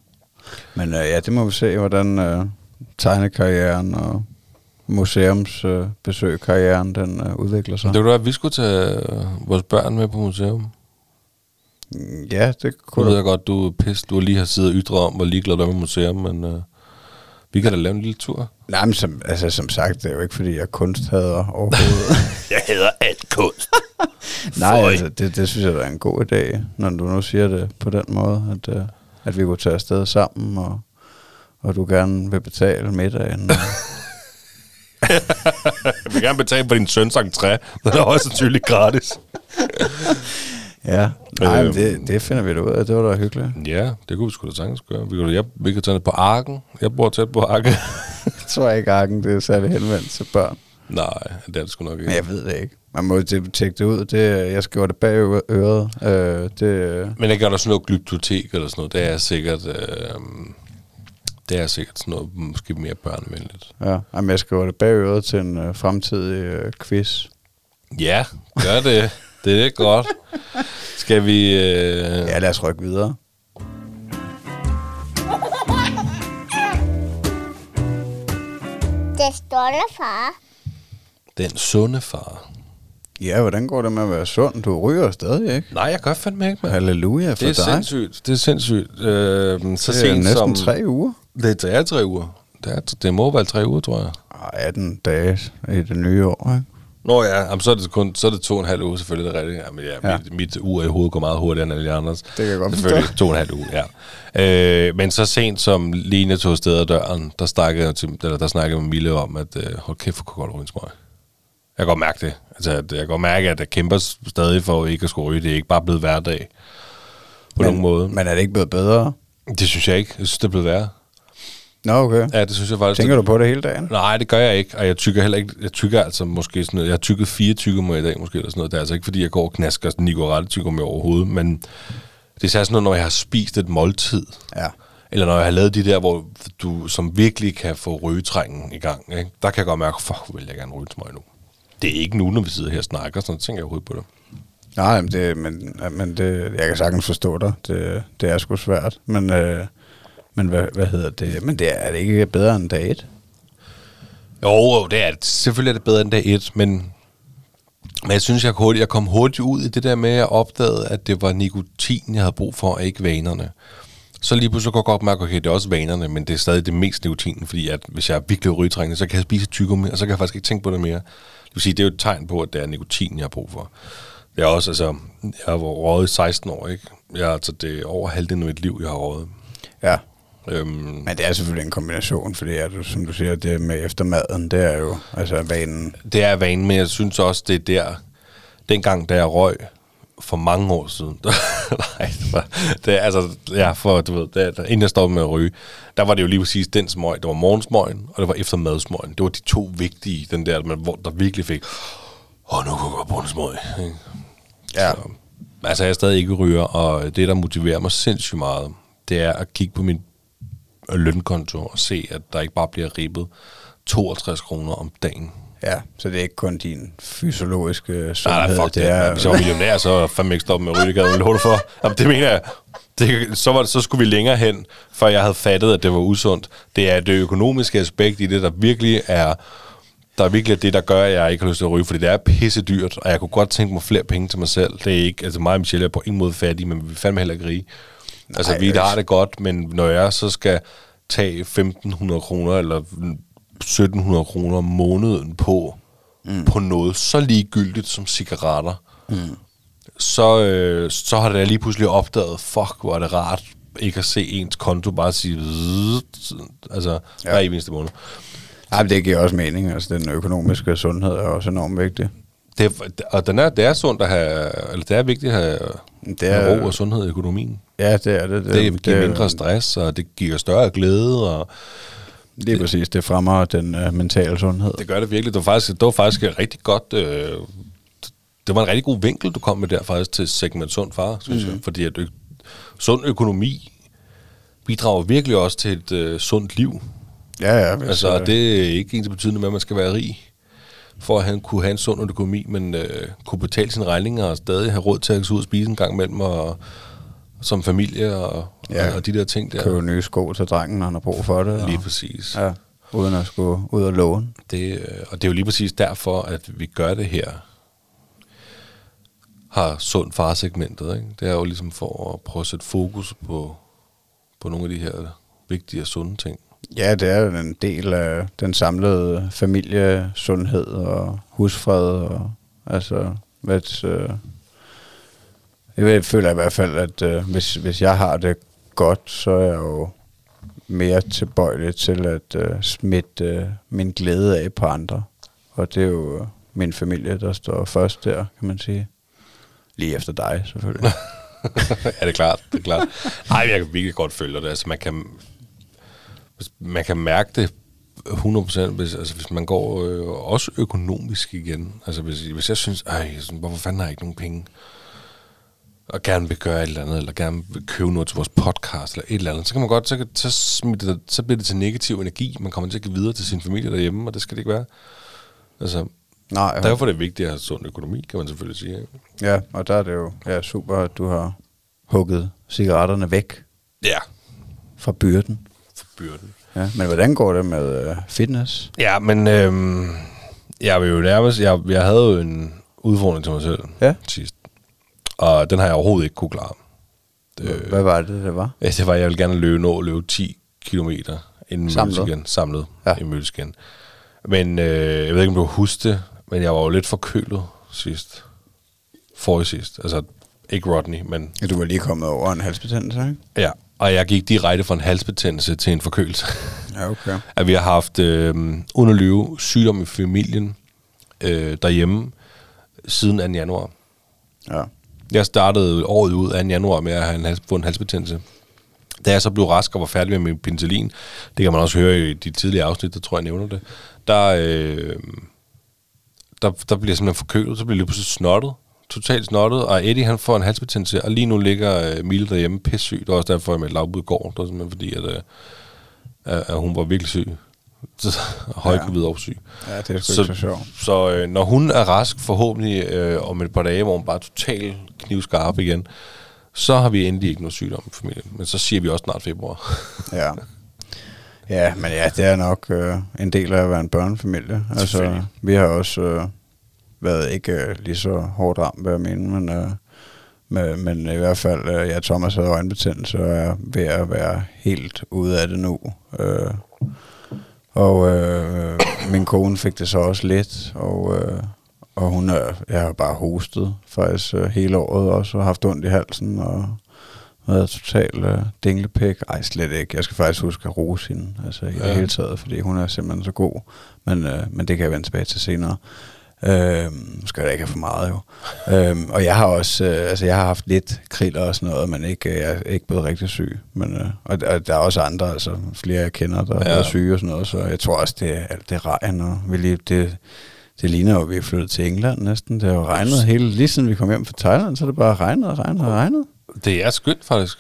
Men øh, ja, det må vi se, hvordan øh, tegnekarrieren og museumsbesøgkarrieren, den øh, udvikler sig. Det var at vi skulle tage øh, vores børn med på museum. Ja, det Nu kunne ved du. jeg godt, du er pisse. Du har lige har siddet og ytret om, hvor ligeglad du er med museum, men øh, vi kan da lave en lille tur. Nej, men som, altså, som sagt, det er jo ikke, fordi jeg er kunsthader overhovedet. Jeg hedder alt kunst. Nej, Føj. altså, det, det synes jeg er en god idé, når du nu siger det på den måde, at, øh, at vi kunne tage afsted sammen, og, og du gerne vil betale middagen. Jeg vil gerne betale for din søns entré. Den er også sandsynligt gratis. Ja, nej, Øhm. det, det finder vi da ud af. Det var da hyggeligt. Ja, det kunne vi sgu da sagtens gøre. Vi kan, jeg, vi kan tage det på Arken. Jeg bor tæt på Arken. Jeg tror ikke, Arken det er særlig henvendt til børn. Nej, det er det sgu nok ikke. Men jeg ved det ikke. Man må tjekke det ud. Det, jeg skriver det bag øret. Øh, det, Men jeg gør der sådan noget glyptotek eller sådan noget. Det er sikkert... Øh, det er sikkert sådan noget måske mere børnevenligt. ja, jamen, jeg skriver det bag øret til en øh, fremtidig øh, quiz. Ja, gør det. det er godt. Skal vi... Øh, Ja, lad os rykke videre. Det stolte far. Den sunde far. Ja, hvordan går det med at være sund? Du ryger stadig, ikke? Nej, jeg gør fandme ikke, mand. Halleluja for Det er dig. sindssygt. Det er sindssygt. Øh, så Det er sent næsten som... tre uger. Det, er tre uger. Det, er, det må være tre uger, tror jeg. Ej, 18 dage i det nye år, ikke? Nå ja, jamen, så, er det kun, så er det to og en halv uge selvfølgelig, det er rigtigt. Jamen, ja, Ja. Mit, mit ur i hovedet går meget hurtigere end alle de andres. kan jeg godt Selvfølgelig to og en halv uge, ja. Øh, men så sent som Line tog afsted af døren, der snakkede til, eller der snakkede med Mille om, at øh, hold kæft, for godt ryge. Jeg kan godt mærke det. Altså, at jeg kan godt mærke, at jeg kæmper stadig for ikke at skulle ryge. Det er ikke bare blevet hverdag på men, nogen måde. Men er det ikke blevet bedre? Det synes jeg ikke. Jeg synes, det er blevet værre. Nå, okay. Ja, det synes jeg faktisk. Tænker du på det hele dagen? Nej, det gør jeg ikke, og jeg tykker heller ikke, jeg tykker altså måske sådan noget, jeg har tykket fire tykker i dag måske, eller sådan noget, det er altså ikke fordi, jeg går og knasker sådan Nicorette tykker med overhovedet, men det er sådan noget, når jeg har spist et måltid, Ja. eller når jeg har lavet de der, hvor du som virkelig kan få rygetrængen i gang, ikke? der kan jeg godt mærke, fuck, vil jeg gerne ryge en smøg nu. Det er ikke nu, når vi sidder her og snakker, sådan tænker jeg overhovedet på det. Nej, men, det, men, men det, jeg kan sagtens forstå dig. Det, det er sgu svært. Men, øh, men hvad, hvad hedder det? Men det er, er det ikke bedre end dag et? Jo, jo, det er det. Selvfølgelig er det bedre end dag et, men, men jeg synes, jeg, hurtigt, jeg kom hurtigt ud i det der med, at jeg opdagede, at det var nikotin, jeg havde brug for, og ikke vanerne. så lige pludselig går jeg godt mærke, okay, det er også vanerne, men det er stadig det mest nikotinen, fordi at hvis jeg er virkelig rygetrængende, så kan jeg spise tyggegummi, og så kan jeg faktisk ikke tænke på det mere. Det vil sige, det er jo et tegn på, at det er nikotin, jeg har brug for. Det er også, altså, jeg har røget i 16 år, ikke? Jeg, altså, det er over halvdelen af mit liv, jeg har røget. Ja. Øhm, Men det er selvfølgelig en kombination, fordi at, du- som du siger, det med eftermaden, det er jo altså vanen. det er vanen, men jeg synes også, det er der, dengang, da jeg røg, for mange år siden, nej, det det er, altså, ja, for, du ved, det, inden jeg stoppede med at ryge, der var det jo lige præcis den smøg, det var morgensmøgen, og det var eftermadsmøgen. Det var de to vigtige, den der, man, hvor der virkelig fik, åh, nu kan jeg godt bruge en smøg. Ja. Så, altså, jeg er stadig ikke ryger, og det, der motiverer mig sindssygt meget, det er at kigge på min lønkonto og se, at der ikke bare bliver ribbet 52 kroner om dagen. Ja, så det er ikke kun din fysiologiske Nej, sundhed. nej, fuck det. det er, Hvis jeg var millionær, så fandme ikke stoppet med at ryge. Det gad jeg love dig for. Jamen, det mener jeg. Det, så, var, så skulle vi længere hen, før jeg havde fattet, at det var usundt. Det er det økonomiske aspekt i det, der virkelig er der er virkelig det, der gør, at jeg ikke har lyst til at ryge, fordi det er pisse dyrt, og jeg kunne godt tænke mig flere penge til mig selv. Det er ikke, altså mig og Michelle er på ingen måde fattige, men vi er fandme heller ikke rige. Altså, vi altså- har det godt, men når jeg så skal tage 1.500 kroner eller 1.700 kroner om måneden på, mm. på noget så ligegyldigt som cigaretter, mm. så, øh, så har det lige pludselig opdaget, fuck, hvor er det rart ikke at se ens konto bare sige, altså, ja. hver eneste måned. Ja, det giver også mening. Altså, den økonomiske sundhed er også enormt vigtig. Det er, og den er, det er sundt at have, eller det er vigtigt at have, Det er, ro og sundhed i økonomien. Ja, det er det. Det, det giver mindre stress, og det giver større glæde, og Det er præcis, det fremmer den uh, mentale sundhed. det gør det virkelig. Det var faktisk, det var faktisk rigtig godt, øh, det var en rigtig god vinkel, du kom med der faktisk til segment sund far, synes mm. jeg. Fordi at ø- sund økonomi bidrager virkelig også til et øh, sundt liv. Ja, ja. Hvis, Altså, øh, det er ikke ens betydende med, at man skal være rig, for at han kunne have en sund økonomi, men øh, kunne betale sine regninger og stadig have råd til at gå ud og spise en gang imellem, og som familie og, Ja. og, og de der ting der. købe nye sko til drengen, når han har brug for det. Lige og, præcis. ja, uden at skulle ud og låne. Det, øh, og det er jo lige præcis derfor, at vi gør det her. Har sund farsegmentet, ikke? Det er jo ligesom for at prøve at sætte fokus på, på nogle af de her vigtige og sunde ting. Ja, det er en del af den samlede familiesundhed og husfred. Og, altså, hvis, øh, jeg føler i hvert fald, at øh, hvis, hvis jeg har det godt, så er jeg jo mere tilbøjelig til at øh, smitte øh, min glæde af på andre. Og det er jo øh, min familie, der står først der, kan man sige. Lige efter dig, selvfølgelig. ja, det er klart. Det er klart. Ej, jeg kan virkelig godt følge det. Altså, man kan, man kan mærke det 100%, hvis, altså, hvis man går øh, også økonomisk igen. Altså, hvis, hvis jeg synes, ej, sådan, hvorfor fanden har jeg ikke nogen penge? Og gerne vil gøre et eller andet, eller gerne vil købe noget til vores podcast, eller et eller andet, så kan man godt, så, så, smitter det, så bliver det til negativ energi. Man kommer til at give videre til sin familie derhjemme, og det skal det ikke være. Altså, Nej, derfor er det vigtigt at have sund økonomi, kan man selvfølgelig sige. Ikke? ja, og der er det jo ja, super, at du har hugget cigaretterne væk Ja, fra byrden. for byrden. Ja, men hvordan går det med øh, fitness? Ja, men øhm, jeg vil jo nærmest, jeg, jeg havde jo en udfordring til mig selv Ja. sidst. Og den har jeg overhovedet ikke kunne klare. Øh. Hvad var det, det var? Ja, det var, at jeg ville gerne løbe, nå at løbe 10 km inden Samlet? mødes igen. Samlet Ja. i mødes igen. Men øh, jeg ved ikke, om du husker det, men jeg var jo lidt forkølet sidst. Forrige sidst. Altså, ikke Rodney, men Ja, du var lige kommet over en halsbetændelse, ikke? ja. Og jeg gik direkte fra en halsbetændelse til en forkølelse. Ja, okay. at vi har haft øh, uden at lyve sygdom i familien øh, derhjemme siden 2. januar. Ja. Jeg startede året ud 2. januar med at have en hals, få en halsbetændelse. Da jeg så blev rask og var færdig med min penicillin, det kan man også høre i de tidlige afsnit, der tror jeg, jeg nævner det, der, øh, der, der bliver jeg simpelthen forkølet, så bliver jeg lige pludselig snottet, totalt snottet, og Eddie han får en halsbetændelse, og lige nu ligger øh, Mille derhjemme pissyg. Det var også derfor, jeg med lavbud går, det var simpelthen fordi, at, øh, at hun var virkelig syg. Så, højgravid og syg. Ja, det er sgu ikke så sjovt. Så øh, når hun er rask, forhåbentlig øh, om et par dage, hvor hun bare er totalt knivskarp igen, så har vi endelig ikke noget sygdom i familien. Men så siger vi også snart februar. Ja. Ja, men ja, det er nok øh, en del af at være en børnefamilie. Altså, vi har også øh, været ikke øh, lige så hårdt ramt, hvad jeg mener, men øh, Men, men i hvert fald, øh, ja, Thomas havde øjenbetændelse og er ved at være helt ude af det nu. Øh, og øh, min kone fik det så også lidt, og, øh, og hun er, jeg har bare hostet faktisk øh, hele året også, og haft ondt i halsen, og været totalt øh, dinglepæk. Ej, slet ikke. Jeg skal faktisk huske at rose hende, altså i Ja. hele taget, fordi hun er simpelthen så god. Men, øh, men det kan jeg vende tilbage til senere. Øh, skal jeg ikke have for meget jo. øh, og jeg har også, øh, altså jeg har haft lidt kriller og sådan noget, men ikke, øh, jeg er ikke blevet rigtig syg. Men, øh, og, og der er også andre, altså flere jeg kender, der Ja. ja. er syge og sådan noget, så jeg tror også, det er alt det regn, og vi lige, det, det ligner jo, at vi er flyttet til England næsten. Det har jo regnet hele, lige siden vi kom hjem fra Thailand, så er det bare regnet og regnet og regnet. Det er skønt, faktisk.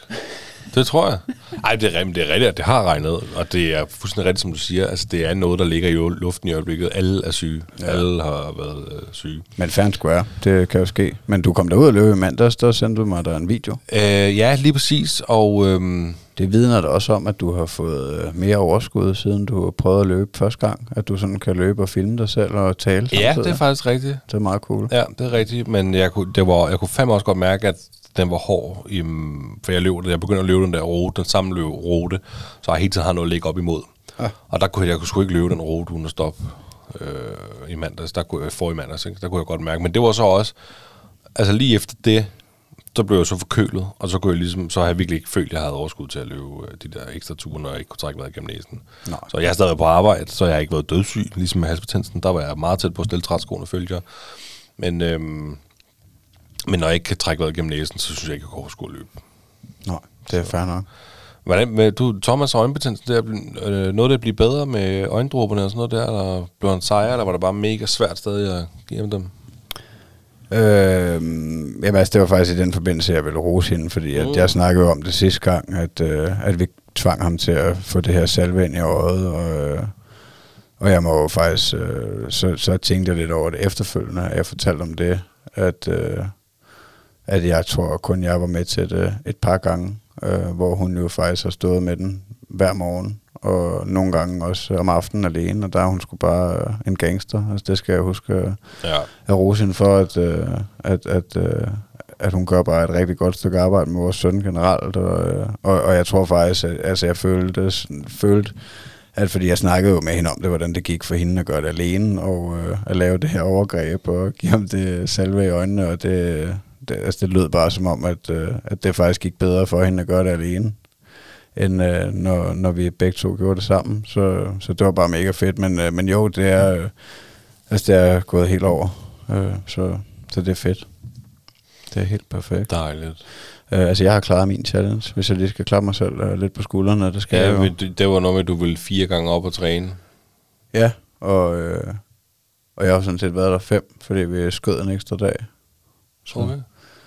Det tror jeg. Ej, det er, det er rigtigt, at det har regnet, og det er fuldstændig rigtigt, som du siger. Altså, det er noget, der ligger i luften i øjeblikket. Alle er syge. Ja. Ja. Alle har været øh, syge. Men fair square, det kan jo ske. Men du kom derud og løb i mandags, der sendte du mig der en video. Øh, ja, lige præcis. Og øhm, Det vidner da også om, at du har fået øh, mere overskud, siden du prøvede at løbe første gang. At du sådan kan løbe og filme dig selv og tale ja, samtidig. det er faktisk rigtigt. det er meget cool. Ja, det er rigtigt, men jeg kunne, det var, jeg kunne fandme også godt mærke, at den var hård, i, for jeg, løb, jeg begyndte at løbe den der rute, den samme løb, rute, så jeg hele tiden har noget at lægge op imod. Ja. Og der kunne jeg, jeg kunne sgu ikke løbe den rute uden at stoppe øh, i mandags, der kunne jeg, for i mandags, ikke? der kunne jeg godt mærke. Men det var så også, altså lige efter det, så blev jeg så forkølet, og så kunne jeg ligesom, så har jeg virkelig ikke følt, at jeg havde overskud til at løbe øh, de der ekstra ture, når jeg ikke kunne trække vejret gennem næsen. Nej. Så jeg har stadig på arbejde, så jeg har ikke været dødssyg, ligesom med halsbetændelsen. Der var jeg meget tæt på at stille trætskoene, følte jeg. Men, øhm, men når jeg ikke kan trække vejret gennem næsen, så synes jeg ikke, jeg kan overskue at løbe. Nej, det er fair nok. Hvordan, med, du, Thomas øjenbetændelsen, der, øh, noget der blive bedre med øjendråberne og sådan noget der, eller blev han sejre, eller var det bare mega svært stadig at give ham dem? Øh, jamen altså, det var faktisk i den forbindelse, jeg ville rose hende, fordi at Mm. jeg snakkede om det sidste gang, at, øh, at vi tvang ham til at få det her salve ind i øjet, og, øh, og jeg må jo faktisk, øh, så, så tænkte jeg lidt over det efterfølgende, at jeg fortalte om det, at, øh, at jeg tror kun jeg var med til det et par gange, øh, hvor hun jo faktisk har stået med den hver morgen, og nogle gange også om aftenen alene, og der er hun sgu bare øh, en gangster, altså det skal jeg huske, øh, Ja. at rose hende for, at, øh, at, at, øh, at hun gør bare et rigtig godt stykke arbejde med vores søn generelt. Og, øh, og, og jeg tror faktisk, at altså, jeg følte, følte, at fordi jeg snakkede jo med hende om det, hvordan det gik for hende at gøre det alene, og øh, at lave det her overgreb, og give ham det salve i øjnene, og det, det, altså, det lød bare som om, at, øh, at det faktisk gik bedre for hende at gøre det alene end øh, når, når vi begge to gjorde det sammen. Så, så det var bare mega fedt. Men, øh, men jo, det er, øh, altså, det er gået helt over. Øh, så, så det er fedt. Det er helt perfekt. Dejligt. Øh, altså, jeg har klaret min challenge, hvis jeg lige skal klappe mig selv øh, lidt på skuldrene. Det skal Ja, jeg jo. men det, det var noget med, at du ville fire gange op og træne. Ja, og, øh, og jeg har sådan set været der fem, fordi vi skød en ekstra dag. Så. Okay.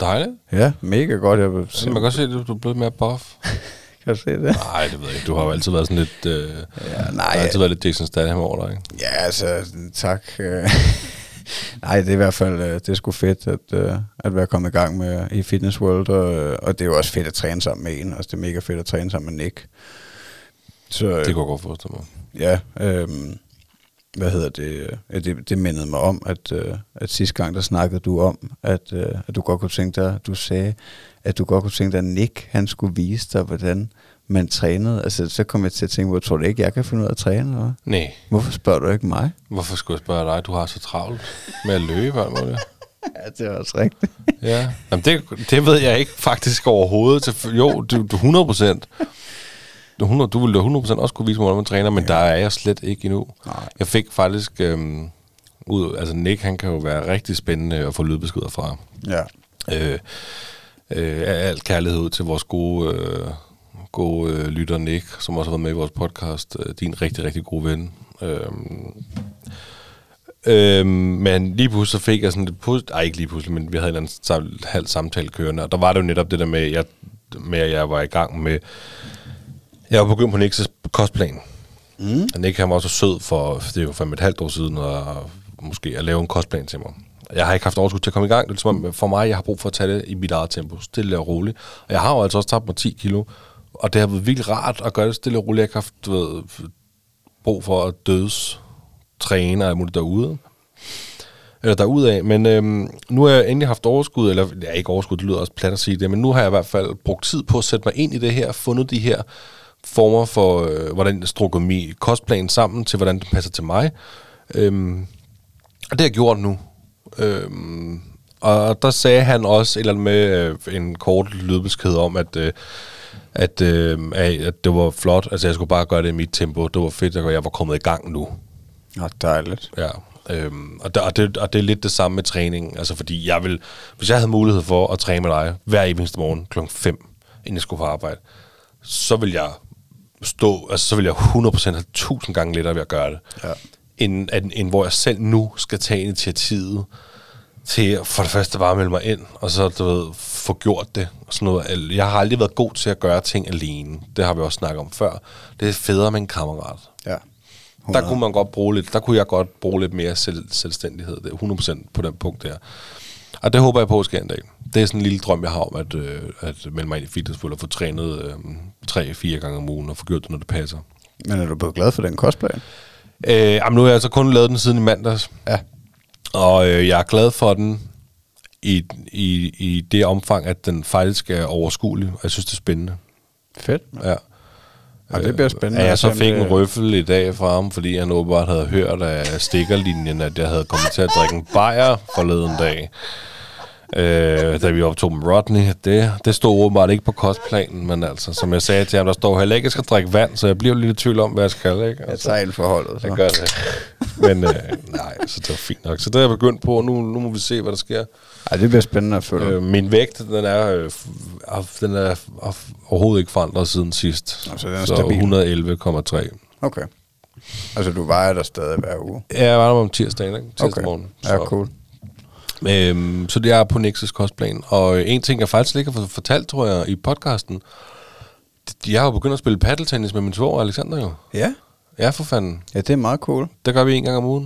Dejligt. Ja, mega godt. Jeg vil Så man kan godt se, at du- du er blevet mere buff. kan du se det? Nej, det ved jeg ikke. Du har jo altid været sådan lidt... Øh, Ja, du nej, har altid været lidt Jason Statham over dig, ikke? Ja, altså, tak. øh. Nej, det er i hvert fald øh, det er sgu fedt at, øh, at være kommet i gang med i Fitness World, og, og det er jo også fedt at træne sammen med en. Altså, det er mega fedt at træne sammen med Nick. Så, Det kunne jeg godt forestille mig. Ja, øh, hvad hedder det? øh, det? Det mindede mig om, at, øh, at sidste gang, der snakkede du om, at, øh, at du godt kunne tænke dig, du sagde, at du godt kunne tænke dig, at Nick, han skulle vise dig, hvordan man trænede. Altså, så kom jeg til at tænke, hvor tror du ikke, jeg kan finde ud af at træne, eller hvad? Nej. Hvorfor spørger du ikke mig? Hvorfor skulle jeg spørge dig? Du har så travlt med at løbe, alt muligt. Ja, det er også rigtigt. Ja. Jamen, det, det ved jeg ikke faktisk overhovedet. Jo, du, du 100 procent. Du, 100, du ville da 100 procent også kunne vise mig, hvordan man træner, men der er jeg slet ikke endnu. Nej. Jeg fik faktisk øhm, ud... Altså, Nick, han kan jo være rigtig spændende at få lydbeskeder fra. Ja. Øh, øh, alt kærlighed ud til vores gode, øh, gode øh, lytter Nick, som også har været med i vores podcast. Øh, din rigtig, rigtig gode ven. Øh, øh, men lige pludselig så fik jeg sådan lidt... Pus- Ej, ikke lige pludselig, men vi havde en eller anden sam- halv samtale kørende, og der var det jo netop det der med, jeg, med at jeg var i gang med... Jeg var begyndt på Nicks kostplan. Mm. Og Nick han var også sød for, det er jo fandme et halvt år siden, og måske at lave en kostplan til mig. Jeg har ikke haft overskud til at komme i gang. Det er ligesom, om, for mig, jeg har brug for at tage det i mit eget tempo, stille og roligt. Og jeg har jo altså også tabt mig 10 kilo, og det har været virkelig rart at gøre det stille og roligt. Jeg har haft du ved, brug for at døds træne og muligt derude. eller derudaf. Men øhm, nu har jeg endelig haft overskud, eller ja, ikke overskud, det lyder også plat at sige det, men nu har jeg i hvert fald brugt tid på at sætte mig ind i det her, fundet de her former for, øh, hvordan jeg strukker min kostplan sammen til, hvordan det passer til mig. Øhm, og det har jeg gjort nu. Øhm, og der sagde han også et eller andet med øh, en kort lydbesked om, at, øh, at, øh, at det var flot. Altså, jeg skulle bare gøre det i mit tempo. Det var fedt, at jeg var kommet i gang nu. Nå, dejligt. Ja. Øhm, og, der, og, det, og det er lidt det samme med træning. Altså, fordi jeg vil, hvis jeg havde mulighed for at træne med dig hver eneste morgen kl. 5, inden jeg skulle på arbejde, så vil jeg stå, altså så vil jeg 100% have 1000 gange lettere ved at gøre det. Ja. End, end, end hvor jeg selv nu skal tage initiativet til for det første bare at melde mig ind, og så du ved, få gjort det. Og sådan noget. Jeg har aldrig været god til at gøre ting alene. Det har vi også snakket om før. Det er federe med en kammerat. Ja. Der 100. kunne man godt bruge lidt, der kunne jeg godt bruge lidt mere selv, selvstændighed. Det er 100% på den punkt der. Og det håber jeg på sker en dag. Det er sådan en lille drøm, jeg har om at, øh, at melde mig ind i fitnesspool og få trænet øh, tre-fire gange om ugen og få gjort det, når det passer. Men er du blevet glad for den kostplan? Øh, jamen, nu har jeg altså kun lavet den siden i mandags. Ja. Og øh, jeg er glad for den i, i, i det omfang, at den faktisk er overskuelig, og jeg synes, det er spændende. Fedt. Ja. Ja, det bliver spændende. Ja, jeg så fik en røffel i dag fra ham, fordi han åbenbart havde hørt af stikkerlinjen, at jeg havde kommet til at drikke en bajer forleden dag. Øh, da vi optog med Rodney. Det, det stod åbenbart ikke på kostplanen, men altså, som jeg sagde til ham, der står heller ikke, at jeg skal drikke vand, så jeg bliver lidt i tvivl om, hvad jeg skal. Ikke? Jeg Altså, tager ind forholdet. Så. jeg gør det. Men øh, nej, så det var fint nok. Så det er jeg begyndt på. Nu, nu må vi se, hvad der sker. Ej, det bliver spændende at følge. Øh, min vægt, den er, øh, den er af- overhovedet ikke forandret siden sidst. Nå, så den er så stabil. 111,3. Okay. Altså, du vejer der stadig hver uge? Ja, jeg var der om tirsdagen, ikke? Tirsdag Okay. morgen. Ja, cool. Øhm, så det er på Nexus kostplan. Og øh, en ting, jeg faktisk ikke har fortalt, tror jeg, i podcasten, jeg har jo begyndt at spille paddeltennis med min svoger, Alexander jo. Ja? Ja, for fanden. Ja, det er meget cool. Det gør vi en gang om ugen.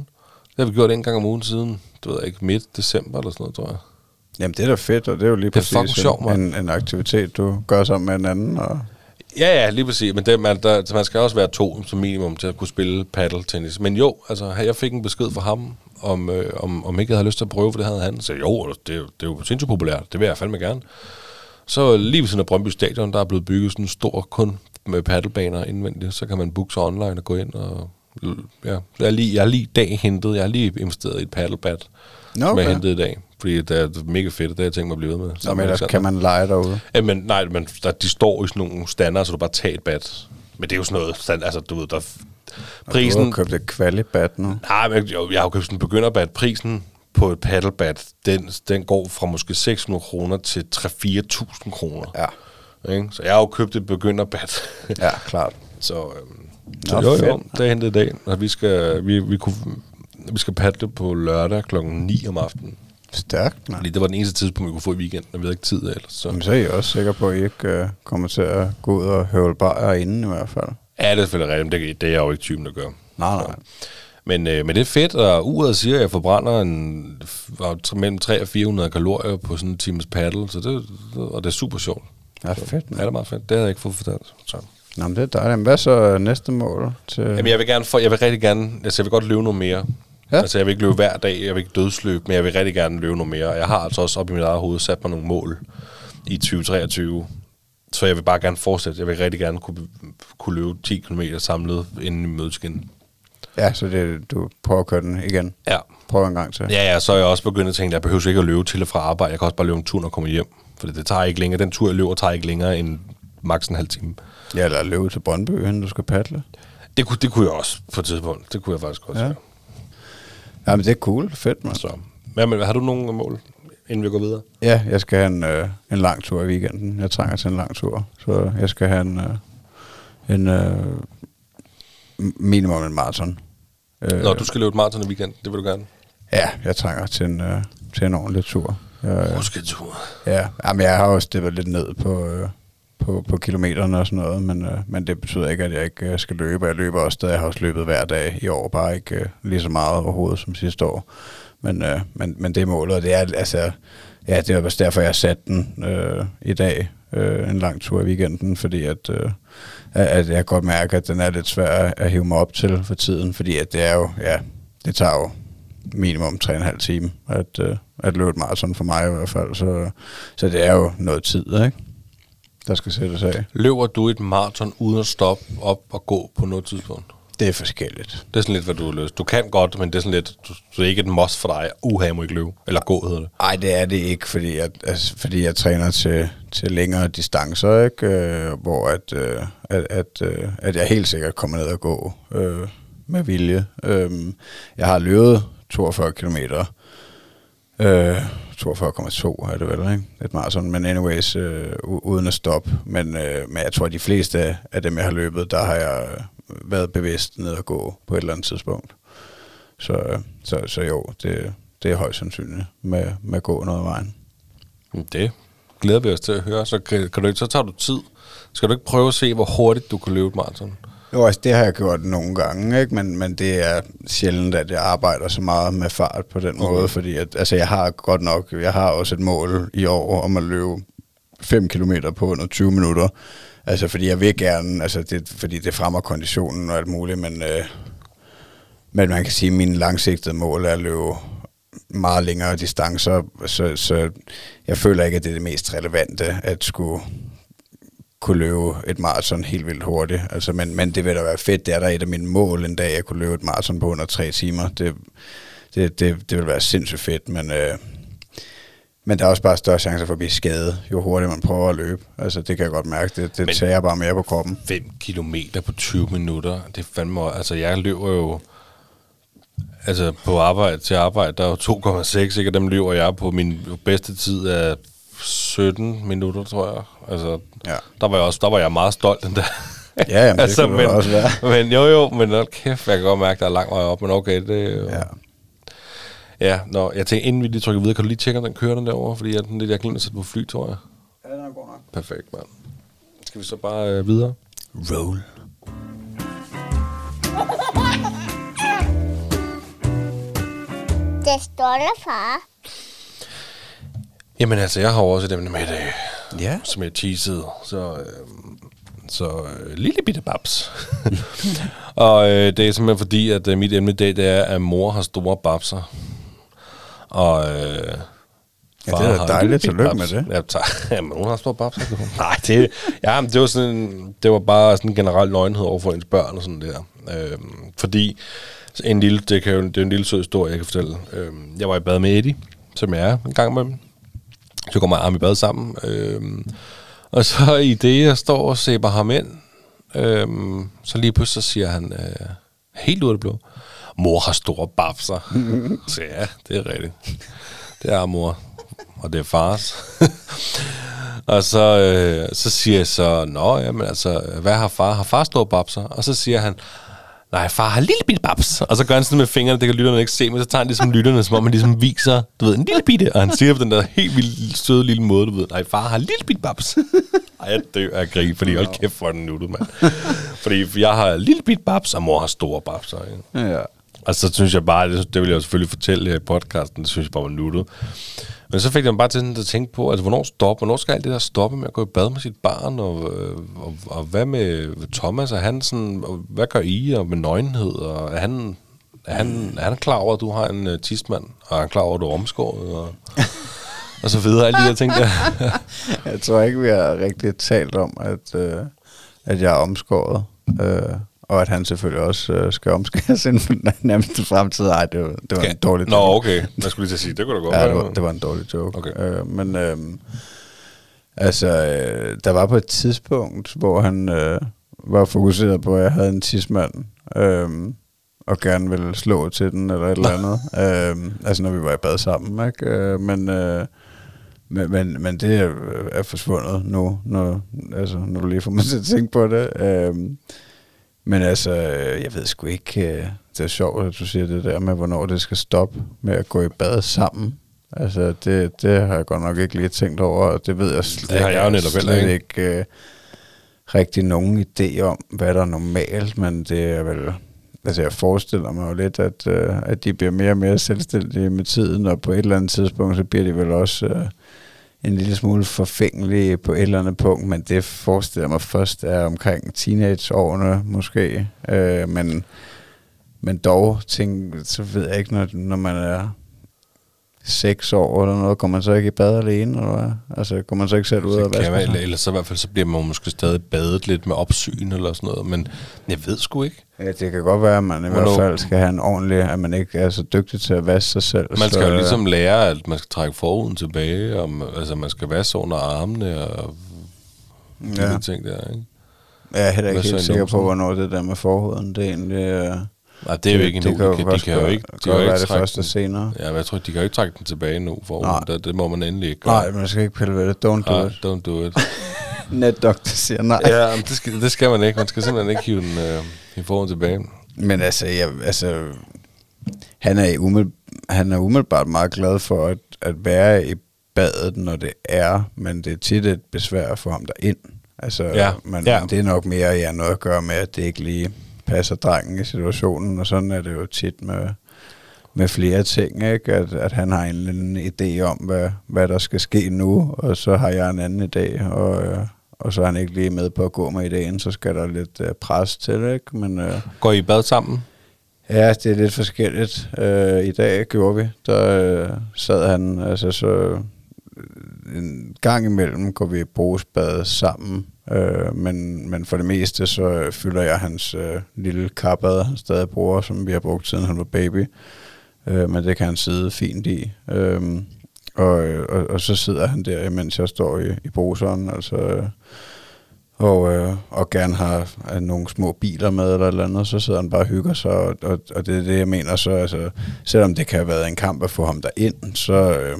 Det har vi gjort en gang om ugen siden, du ved ikke, midt december eller sådan noget, tror jeg. Jamen, det er da fedt, og det er jo lige Det er præcis sjovt, en, en, aktivitet, du gør sammen med en anden. Og Ja, ja, lige præcis. Men det, man, der, man skal også være to som minimum til at kunne spille paddeltennis. Men jo, altså, jeg fik en besked fra ham, om, øh, om, om ikke jeg havde lyst til at prøve, for det havde han. Så jo, det, er jo- det er jo sindssygt populært. Det vil jeg fandme gerne. Så lige ved siden af Brøndby Stadion, der er blevet bygget sådan en stor kun med paddelbaner indvendigt. Så kan man booke sig online og gå ind og... Ja, jeg har lige, jeg har lige dag hentet, jeg har lige investeret i et paddlebat, Nå, som jeg okay. hentede i dag. Fordi det er mega fedt, det har jeg tænkt mig at blive ved med. Nå, men ellers Alexander. kan man lege derude. Ja, men nej, men der, de står i sådan nogle standarder, så du bare tager et bat. Men det er jo sådan noget, stand, altså du ved, der... Og Du Prisen... har købt et kvalibat nu. Nej, men jo, jeg har jo købt sådan en begynderbat. Prisen på et paddlebat, den, den går fra måske 600 kroner til 3-4.000 kroner. Ja. Ikke? Så jeg har jo købt et begynderbat. Ja, klart. så øhm, Nå, så jo, jo, det er hentet i dag. Og vi skal, vi, vi, kunne, vi skal paddle på lørdag klokken 9 om aftenen. Stærkt, mand. Fordi det var den eneste tidspunkt, vi kunne få i weekenden. Jeg ved ikke tid ellers. Så. Jamen, så er I også sikker på, at I ikke uh, kommer til at gå ud og høvle bajer inden i hvert fald. Ja, det er selvfølgelig rigtigt, men det, det er jeg jo ikke typen, der gør. Nej, nej. Men, øh, men det er fedt, og uret siger, at jeg forbrænder en, mellem 300 og 400 kalorier på sådan en times paddle, så det, og det er super sjovt. Ja, fedt, Ja, mand. det er meget fedt. Det havde jeg ikke fået fortalt. Så. Nå, men det er dejligt. Hvad så næste mål? Til... Jamen, jeg vil gerne få, jeg vil rigtig gerne, altså jeg vil godt løbe noget mere. Ja. Ja. Altså jeg vil ikke løbe hver dag, jeg vil ikke dødsløbe, men jeg vil rigtig gerne løbe noget mere. Jeg har altså også op i mit eget hoved sat mig nogle mål i 2023. Så jeg vil bare gerne fortsætte. Jeg vil rigtig gerne kunne, kunne løbe 10 km samlet, inden vi mødes igen. Ja, så det, du prøver at køre den igen. Ja. Prøv en gang til. Ja, ja, så er jeg også begyndt at tænke, at jeg behøver ikke at løbe til og fra arbejde. Jeg kan også bare løbe en tur, når jeg kommer hjem. For det tager ikke længere. Den tur, jeg løber, tager ikke længere end maks en halv time. Ja, eller løbe til Brøndby, inden du skal paddle. Det kunne, det kunne jeg også på et tidspunkt. Det kunne jeg faktisk også. Ja. Ja. Ja, men det er cool. Fedt, mand. Så. Ja, men har du nogle mål, inden vi går videre? Ja, jeg skal have en, øh, en lang tur i weekenden. Jeg trænger til en lang tur. Så jeg skal have en, øh, en øh, minimum en maraton. Øh, du skal løbe et maraton i weekenden, det vil du gerne. Ja, jeg trænger til en, øh, til en ordentlig tur. Jeg, øh, Rusketur. ja, jamen, jeg har også steppet lidt ned på, øh, på, på kilometerne og sådan noget, men, øh, men det betyder ikke, at jeg ikke øh, skal løbe. Jeg løber også stadig. Jeg har også løbet hver dag i år, bare ikke øh, lige så meget overhovedet som sidste år. Men, øh, men, men det er målet, og det er altså... Ja, det er også derfor, jeg satte den øh, i dag, øh, en lang tur i weekenden, fordi at, øh, at jeg godt mærker, at den er lidt svær at hive mig op til for tiden, fordi at det er jo, ja, det tager jo minimum 3,5 time at, øh, at løbe et maraton for mig i hvert fald. Så, så det er jo noget tid, ikke? der skal sættes af. Løber du et maraton uden at stoppe op og gå på noget tidspunkt? Det er forskelligt. Det er sådan lidt, hvad du har lyst. Du kan godt, men det er sådan lidt, du, det er ikke et must for dig. Uha, jeg må ikke løbe. Eller gå, hedder det. Nej, det er det ikke, fordi jeg, altså, fordi jeg træner til, til længere distancer, ikke? Øh, hvor at, øh, at, at, øh, at jeg helt sikkert kommer ned og gå øh, med vilje. Øh, jeg har løbet 42 kilometer. Øh, 42,2 er det vel, ikke? Et maraton, men anyways, øh, uden at stoppe. Men, øh, men jeg tror, at de fleste af, af dem, jeg har løbet, der har jeg været bevidst ned at gå på et eller andet tidspunkt. Så, så, så jo, det, det er højst sandsynligt med, med at gå noget af vejen. Det glæder vi os til at høre. Så, kan, kan du ikke, så tager du tid. Skal du ikke prøve at se, hvor hurtigt du kan løbe et maraton? Jo, altså det har jeg gjort nogle gange, ikke? Men, men det er sjældent, at jeg arbejder så meget med fart på den måde, okay. fordi at, altså jeg har godt nok, jeg har også et mål i år om at løbe 5 km på under 20 minutter. Altså fordi jeg vil gerne, altså det, fordi det fremmer konditionen og alt muligt, men, øh, men man kan sige, at min langsigtede mål er at løbe meget længere distancer, så, så jeg føler ikke, at det er det mest relevante at skulle kunne løbe et maraton helt vildt hurtigt. Altså, men, men det vil da være fedt. Det er der et af mine mål en dag, at jeg kunne løbe et maraton på under tre timer. Det, det, det, det vil være sindssygt fedt, men, øh, men der er også bare større chancer for at blive skadet, jo hurtigere man prøver at løbe. Altså, det kan jeg godt mærke. Det, det tager bare mere på kroppen. 5 kilometer på 20 minutter, det er fandme... Altså, jeg løber jo... Altså, på arbejde til arbejde, der er jo 2,6, ikke? Og dem løber jeg på min bedste tid af 17 minutter, tror jeg. Altså, ja. der, var jeg også, der var jeg meget stolt den der. Ja, jamen, altså, det kunne men, også være. Men jo, jo, men hold kæft, jeg kan godt mærke, der er lang vej op, men okay, det er jo... Ja. Ja, nå, jeg tænker, inden vi lige trykker videre, kan du lige tjekke, om den kører den derovre? Fordi jeg, den, jeg glemte at sætte på fly, tror jeg. Ja, den er god nok. Perfekt, mand. Skal vi så bare øh, videre? Roll. Det står der, far. Jamen altså, jeg har også emne med i dag, Ja. som jeg teasede. Så, øh, så øh, lille bitte babs. og øh, det er simpelthen fordi, at øh, mit emne i dag, det er, at mor har store babser. Og øh, Ja, det er dejligt. Tillykke med det. Ja, tak. Jamen, hun har store babser. Nej, det, ja, men det var sådan, det var bare sådan en generel nøgenhed over for ens børn og sådan der. Øh, fordi en lille, det, kan jo, det er en lille sød historie, jeg kan fortælle. Øh, jeg var i bad med Eddie, som jeg er en gang med så går mig arm i bad sammen. Øhm, og så i det, jeg står og sæber ham ind, øhm, så lige pludselig så siger han, øh, helt ud af det blå, mor har store babser. så ja, det er rigtigt. Det er mor, og det er fars. og så, øh, så siger jeg så, nå, jamen altså, hvad har far? Har far store babser? Og så siger han, nej, far har lille bitte babs. Og så gør han sådan med fingrene, det kan lytterne ikke se, men så tager han ligesom lytterne, som om han ligesom viser, du ved, en lille bitte. Og han siger på den der helt vildt søde lille måde, du ved, nej, far har lille bitte babs. Ej, jeg dør af grin, fordi hold kæft, hvor er den nuttet, mand. fordi jeg har lille bitte babs, og mor har store babser. Ikke? Ja. Og så synes jeg bare, det, det vil jeg selvfølgelig fortælle her i podcasten, det synes jeg bare var nuttet. Men så fik jeg bare til at tænke på, altså hvornår stopper, hvornår skal alt det der stoppe med at gå i bad med sit barn, og, øh, og, og hvad med Thomas og Hansen, og hvad gør I, og med nøgenhed, og er han, er han, er han klar over, at du har en uh, tidsmand, og er han klar over, at du er omskåret, og, og så videre, alle de der ting der. jeg tror ikke, vi har rigtig talt om, at, øh, at jeg er omskåret. Øh, og at han selvfølgelig også øh, skal omskæres inden for den nærmeste fremtid. Ej, det var, det var Okay. en dårlig Nå, joke. okay. Jeg skulle lige til at sige, det kunne da godt Ja, det være. var, det var en dårlig joke. Okay. Øh, men øh, altså, øh, der var på et tidspunkt, hvor han øh, var fokuseret på, at jeg havde en tidsmand, øh, og gerne ville slå til den, eller et eller andet. øh, altså, når vi var i bad sammen, ikke? Øh, men... Øh, men, men, men det er, er forsvundet nu, når, altså, når du lige får mig til at tænke på det. Øhm, men altså, jeg ved sgu ikke, øh, det er sjovt, at du siger det der med, hvornår det skal stoppe med at gå i bad sammen. Altså, det, det har jeg godt nok ikke lige tænkt over, og det ved jeg slet, Det har jeg jo netop heller slet ikke. ikke øh, rigtig nogen idé om, hvad der er normalt, men det er vel... Altså, jeg forestiller mig jo lidt, at, øh, at de bliver mere og mere selvstændige med tiden, og på et eller andet tidspunkt, så bliver de vel også øh, en lille smule forfængelig på et eller andet punkt, men det forestiller mig først er omkring teenageårene måske. Øh, men, men dog, tænk, så ved jeg ikke, når, når man er seks år eller noget, går man så ikke i bad alene, eller hvad? Altså, går man så ikke selv ud og Så vaske eller, eller så i hvert fald, så bliver man måske stadig badet lidt med opsyn eller sådan noget, men jeg ved sgu ikke. Ja, det kan godt være, at man i Hvornår? hvert fald skal have en ordentlig, at man ikke er så dygtig til at vaske sig selv. Man så, skal jo øh, ligesom lære, at man skal trække forhuden tilbage, og altså man skal vaske under armene og de Ja. ja. ting der, ikke? Jeg er heller ikke Hvad så helt sikker på, hvornår det der med forhuden, det egentlig... Øh, Nej, det er jo ikke endnu. Det kan jo de, de kan jo ikke, de kan jo ikke det første den. senere. Ja, men jeg tror, de kan jo ikke trække den tilbage nu, for Nej. det, det må man endelig ikke gøre. Nej, man skal ikke pille ved det. Don't do Nej, it. don't do it. Netdoktor siger nej. ja, men det skal, det skal man ikke. Man skal simpelthen ikke hive den øh, i forhånd tilbage. Men altså, jeg, altså han, er i umiddelbart, han er umiddelbart meget glad for at, at være i badet, når det er, men det er tit et besvær få ham derind. Altså, Ja, men, ja. men det er nok mere ja, noget at gøre med, at det ikke lige passer drengen i situationen, og sådan er det jo tit med, med flere ting, ikke? At, at han har en eller anden idé om, hvad, hvad der skal ske nu, og så har jeg en anden idé, og, øh, og så er han ikke lige med på at gå med ideen, så skal der lidt øh, pres til, ikke? Men, øh, Går I i bad sammen? Ja, det er lidt forskelligt. Øh, I dag gjorde vi. Der øh, sad han, altså så øh, en gang imellem går vi i brugsbad sammen, øh, men, men for det meste så fylder jeg hans øh, lille kappad, han stadig bruger, som vi har brugt siden han var baby. Øh, men det kan han sidde fint i. Øh, og, og, og så sidder han der, mens jeg står i, i bruseren, altså... Øh, og, øh, og gerne har øh, nogle små biler med eller et eller andet, så sidder han bare og hygger sig, og, og, og det er det, jeg mener, så altså, selvom det kan have været en kamp at få ham derind, så, øh,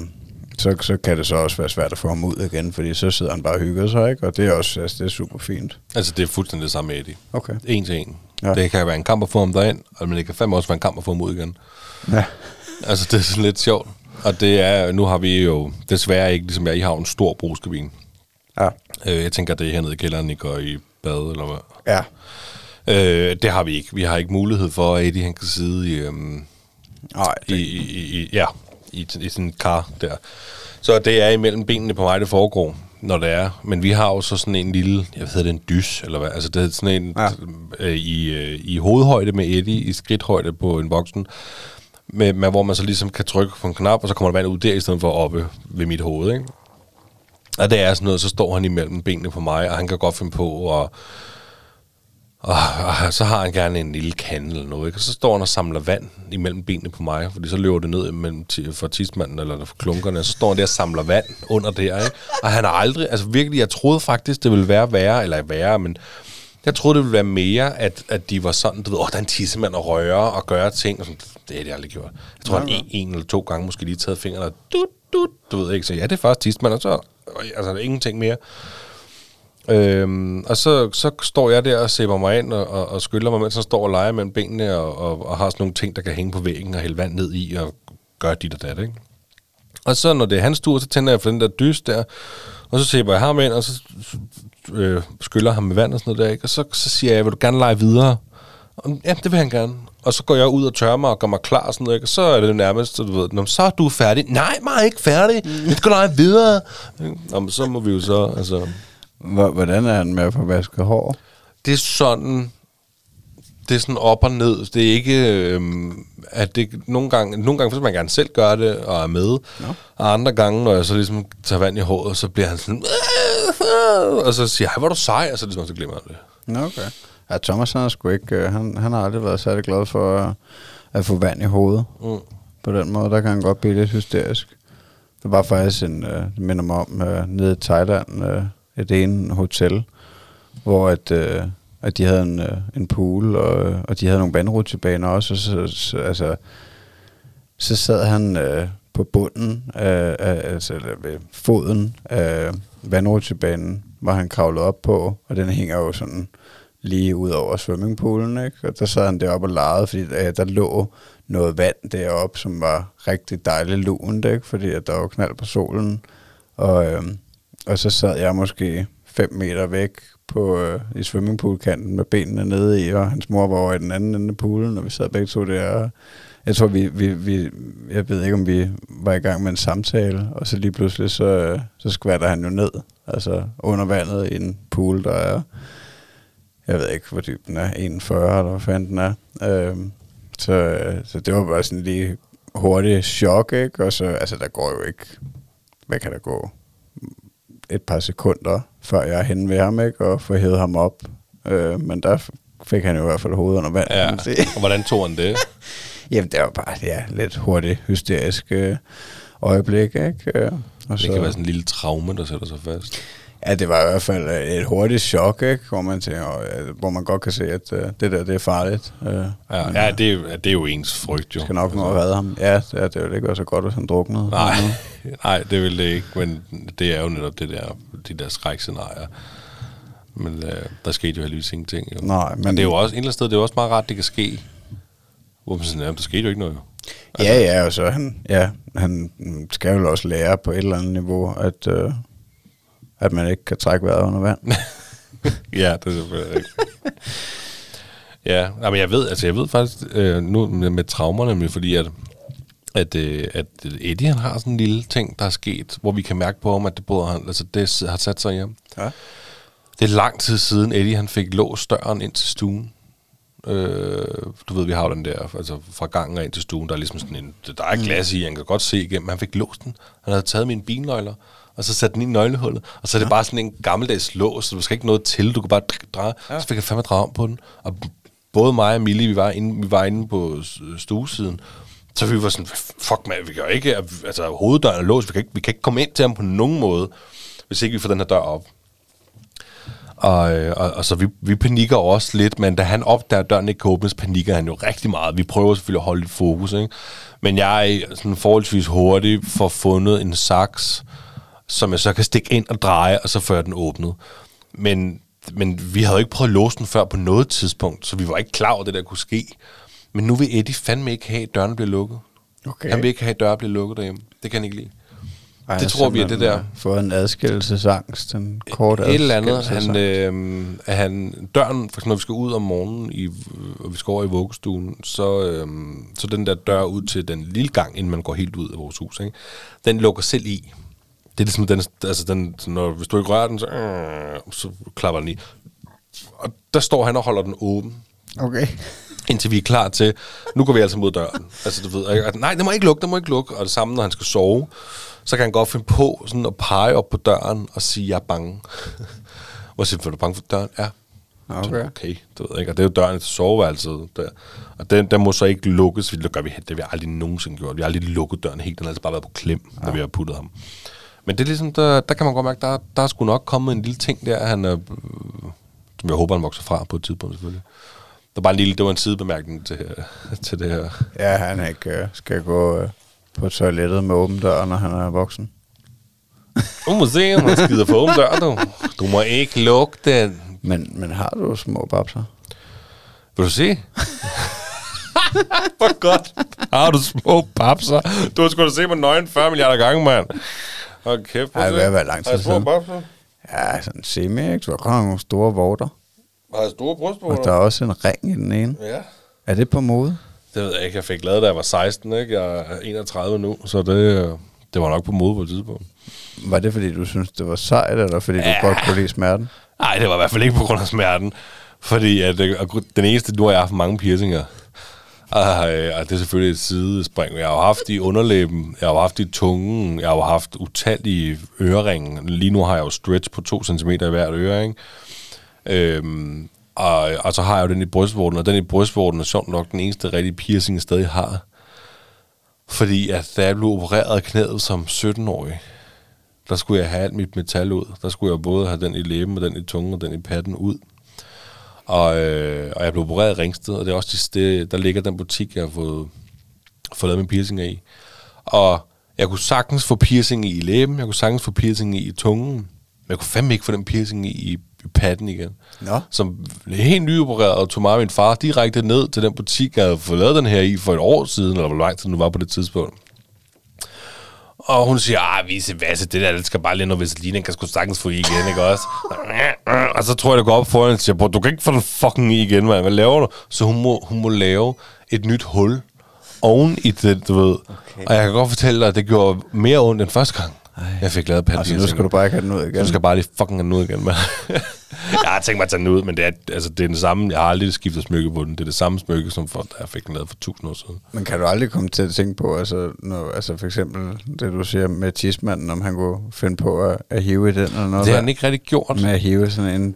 så, så kan det så også være svært at få ham ud igen, fordi så sidder han bare og hygger sig, ikke? og det er også altså, det er super fint. Altså, det er fuldstændig det samme med Eddie. Okay. En til en. Ja. Det kan være en kamp at få ham derind, men det kan fandme også være en kamp at få ham ud igen. Ja. Altså, det er sådan lidt sjovt. Og det er, nu har vi jo desværre ikke, ligesom jeg, I har en stor brugskabine. Ja. Øh, jeg tænker, det er hernede i kælderen, I går i bad, eller hvad? Ja. Øh, det har vi ikke. Vi har ikke mulighed for, at Eddie han kan sidde i, øhm, Nej, i, i, i, i, ja, i, i sådan en kar der. Så det er imellem benene på mig, det foregår, når det er. Men vi har jo så sådan en lille, jeg ved det en dys, eller hvad, altså det er sådan en Ja. øh, i, øh, i hovedhøjde med Eddie, i skridthøjde på en voksen, med, med, hvor man så ligesom kan trykke på en knap, og så kommer der vand ud der, i stedet for oppe ved mit hoved, ikke? Og det er sådan noget, så står han imellem benene på mig, og han kan godt finde på, og, og, og så har han gerne en lille kande eller noget, ikke? Og så står han og samler vand imellem benene på mig, fordi så løber det ned imellem ti- for tidsmanden eller for klunkerne, og så står han der og samler vand under der, ikke? Og han har aldrig, altså virkelig, jeg troede faktisk, det ville være værre, eller værre, men jeg troede, det ville være mere, at, at de var sådan, du ved, åh, der er en tissemand og røre og gøre ting, og sådan, det har de aldrig gjort. Jeg tror, han en, en eller to gange måske lige taget fingeren og dut, dut, du ved ikke, så ja, det er først tissemand, og så, altså, der er ingenting mere. Øhm, og så, så står jeg der og sæber mig ind og, og, og skyller mig, mens han står og leger mellem benene og, og, og har sådan nogle ting, der kan hænge på væggen og hælde vand ned i og gøre dit og dat, ikke? Og så når det er hans tur, så tænder jeg for den der dys der, og så sæber jeg ham ind, og så øh, skyller ham med vand og sådan noget der, ikke? Og så, så siger jeg, vil du gerne lege videre? Og, ja, det vil han gerne. Og så går jeg ud og tørrer mig og gør mig klar og sådan noget, ikke? Og så er det nærmest, så du ved, Nå, så er du færdig. Nej, mig er ikke færdig. Vi skal lege videre. Nå, men så må vi jo så, altså... Hvor- Hvordan er han med at få vasket hår? det er sådan det er sådan op og ned. Det er ikke, øhm, at det nogle gange, nogle gange, hvis man gerne selv gør det og er med, Nå. og andre gange, når jeg så ligesom tager vand i håret, så bliver han sådan, og så siger jeg, hvor er du sej, og så, ligesom, så glemmer jeg det. Nå, okay. Ja, Thomas han, er sgu ikke, øh, han, han har aldrig været særlig glad for at, at få vand i hovedet. Mm. På den måde, der kan han godt blive lidt hysterisk. Der var faktisk en, øh, det minder mig om, øh, nede i Thailand, øh, et ene hotel, hvor at, øh, at de havde en, øh, en pool, og, og de havde nogle vandrutsjebaner også, og så, så, altså, så sad han øh, på bunden, af, af, altså eller ved foden af vandrutsjebanen, hvor han kravlede op på, og den hænger jo sådan lige ud over swimmingpoolen, ikke? Og der sad han deroppe og legede, fordi der, der lå noget vand deroppe, som var rigtig dejligt lunt, ikke? Fordi at der var knald på solen. Og, Øh, og så sad jeg måske 5 meter væk på, øh, i swimmingpoolkanten med benene nede i, og hans mor var over i den anden ende af poolen, og vi sad begge to der. Og jeg tror, vi, vi, vi, jeg ved ikke, om vi var i gang med en samtale, og så lige pludselig, så, øh, så skvatter han jo ned, altså under vandet i en pool, der er, jeg ved ikke, hvor dyb den er, 41 eller hvad fanden den er. Øh, Så, øh, så det var bare sådan lige hurtigt chok, ikke? Og så, altså der går jo ikke, hvad kan der gå? Et par sekunder, før jeg er henne ved ham, ikke? Og får hævet ham op. Øh, men der fik han jo i hvert fald hovedet under vand, kan Ja. man sige. Og hvordan tog han det? Jamen, det var bare ja, lidt hurtigt hysterisk øh, øjeblik, ikke? Øh, og Det kan være sådan en lille traume, der sætter sig fast. Ja, det var i hvert fald øh, et hurtigt chok, ikke? Hvor man, tænker, hvor man godt kan se, at øh, det der, det er farligt. Øh, Ja, men, ja øh, det, er, jo- det er jo ens frygt, jo. skal nok nå at redde ham. Ja, det, er- det ville ikke være så godt, hvis han druknede. Nej, nej, det vil det ikke, men det er jo netop det der, de der skrækscenarier. Men øh, der skete jo heldigvis ingenting. Jo. Nej, men, men- det er jo også, et eller andet sted, det er jo også meget rart, det kan ske. Hvor man sådan, jamen, der skete jo ikke noget jo. Ja, ja, og så han, ja, han skal jo også lære på et eller andet niveau, at, øh, at man ikke kan trække vejret under vand. ja, det er selvfølgelig rigtigt. ja, men jeg ved, altså jeg ved faktisk øh, nu med, med traumerne, men fordi at, at, øh, at Eddie han har sådan en lille ting, der er sket, hvor vi kan mærke på ham, at det, både, han, altså det har sat sig hjem. Ja. Det er lang tid siden, Eddie han fik låst døren ind til stuen. Øh, du ved, vi har jo den der, altså fra gangen og ind til stuen, der er ligesom sådan en, der er glas i, han kan godt se igennem, han fik låst den. Han havde taget mine bilnøgler, og så sat den i nøglehullet, og så er det bare sådan en gammeldags lås, så du skal ikke noget til, du kan bare dreje, ja. så fik han fandme dreje om på den, og både mig og Mille, vi var inde, vi var inde på stuesiden, så vi var sådan, fuck man, vi kan ikke, altså hoveddøren er låst, vi kan, ikke, vi kan ikke komme ind til ham på nogen måde, hvis ikke vi får den her dør op. Og, øh, og, og så vi, vi panikker også lidt, men da han opdager, at døren ikke kan åbnes, panikker han jo rigtig meget. Vi prøver selvfølgelig at holde lidt fokus, ikke? Men jeg er sådan forholdsvis hurtig for fundet en saks, som jeg så kan stikke ind og dreje, og så får jeg den åbnet. Men, men vi havde jo ikke prøvet at låse den før på noget tidspunkt, så vi var ikke klar over, at det der kunne ske. Men nu vil Eddie fandme ikke have, at døren bliver lukket. Okay. Han vil ikke have, at døren bliver lukket derhjemme. Det kan han ikke lide. Ej, Det tror vi er det der. Fået en adskillelsesangst, en kort et eller andet. Han, øh, han, døren, for eksempel, når vi skal ud om morgenen, i, og vi skal over i vuggestuen, så, øh, så den der dør ud til den lille gang, inden man går helt ud af vores hus, ikke? den lukker selv i. Det er ligesom den, altså den, når, hvis du ikke rører den, så, øh, så klapper den i. Og der står han og holder den åben, Okay. indtil vi er klar til, nu går vi altså mod døren. Altså, du ved, at, nej, det må ikke lukke, det må ikke lukke. Og det samme, når han skal sove, så kan han godt finde på sådan at pege op på døren og sige, jeg er bange. Hvor siger du, er du bange for døren? Ja. Okay. Okay, du ved ikke. Og det er jo døren til soveværelset. Der. Og den, den må så ikke lukkes. Det gør vi, det har vi aldrig nogensinde gjort. Vi har aldrig lukket døren helt. Den har altså bare været på klem, ja. når vi har puttet ham. Men det er ligesom, der, der kan man godt mærke, der, der er sgu nok kommet en lille ting der, han øh, som jeg håber, han vokser fra på et tidspunkt selvfølgelig. Det var bare en lille, det var en sidebemærkning til, til det her. Ja, han ikke øh, skal gå øh, på toilettet med åben dør, når han er voksen. Du må se, om han skider på åben dør, du. Du må ikke lukke den. Men, men har du små babser? Vil du se? Hvor godt. Har du små papser? Du har sgu da se mig nøgen 40 milliarder gange, mand. Hold kæft. prøv Ej, at hvad- hvad lang tid Har jeg? Ja, sådan semi, ikke? Du godt nok nogle store vorter. Har jeg store Og der er brystvorter? også en ring i den ene. Ja. Er det på mode? Det ved jeg ikke. Jeg fik lavet, da jeg var 16, ikke? Jeg er 31 nu, så det, øh, det var nok på mode på et tidspunkt. Var det, fordi du synes det var sejt, eller fordi Ja. du godt kunne lide smerten? Nej, det var i hvert fald ikke på grund af smerten. Fordi at, øh, og den eneste, nu har jeg haft mange piercinger. Ej, øh, det er selvfølgelig et sidespring. Jeg har jo haft i underlæben, jeg har jo haft i tungen, jeg har jo haft utallige øreringe. Lige nu har jeg jo stretch på 2 cm i hvert øre, ikke? Øhm, og, og så har jeg jo den i brystvorten, og den i brystvorten er sjovt nok den eneste rigtige piercing, jeg stadig har. Fordi at da jeg blev opereret af knæet som 17-årig, der skulle jeg have alt mit metal ud. Der skulle jeg både have den i læben, og den i tungen, og den i patten ud. Og, øh, og jeg blev opereret i Ringsted, og det er også det der ligger den butik, jeg har fået, fået lavet min piercing i. Og jeg kunne sagtens få piercing i i læben, jeg kunne sagtens få piercing i i tungen, men jeg kunne fandme ikke få den piercing i i, i patten igen. Nå. Som helt nyopereret, og tog mig og min far direkte ned til den butik, jeg havde fået lavet den her i for et år siden, eller hvor lang tid nu var på det tidspunkt. Og hun siger, ah, vise vasse, det der, det skal bare lige noget Vaseline, kan sgu sagtens få i igen, ikke også? Og så tror jeg, det går op for hende og siger, "Bror, du kan ikke få den fucking i igen, mand. Hvad laver du? Så hun må, hun må lave et nyt hul oven i det, du ved. Okay. Og jeg kan godt fortælle dig, at det gjorde mere ondt end første gang, Ej. jeg fik lavet Altså, nu skal du bare ikke have den ud igen. du skal bare lige fucking have den ud igen. Jeg har tænkt mig at tage den ud, men det er, altså, det er den samme. Jeg har aldrig skiftet smykke på den. Det er det samme smykke, som for, da jeg fik den lavet for tusind år siden. Men kan du aldrig komme til at tænke på, altså, når, altså for eksempel det, du siger med tismanden, om han kunne finde på at, at hive i den eller noget? Det har der? han ikke rigtig gjort. Med at hive sådan en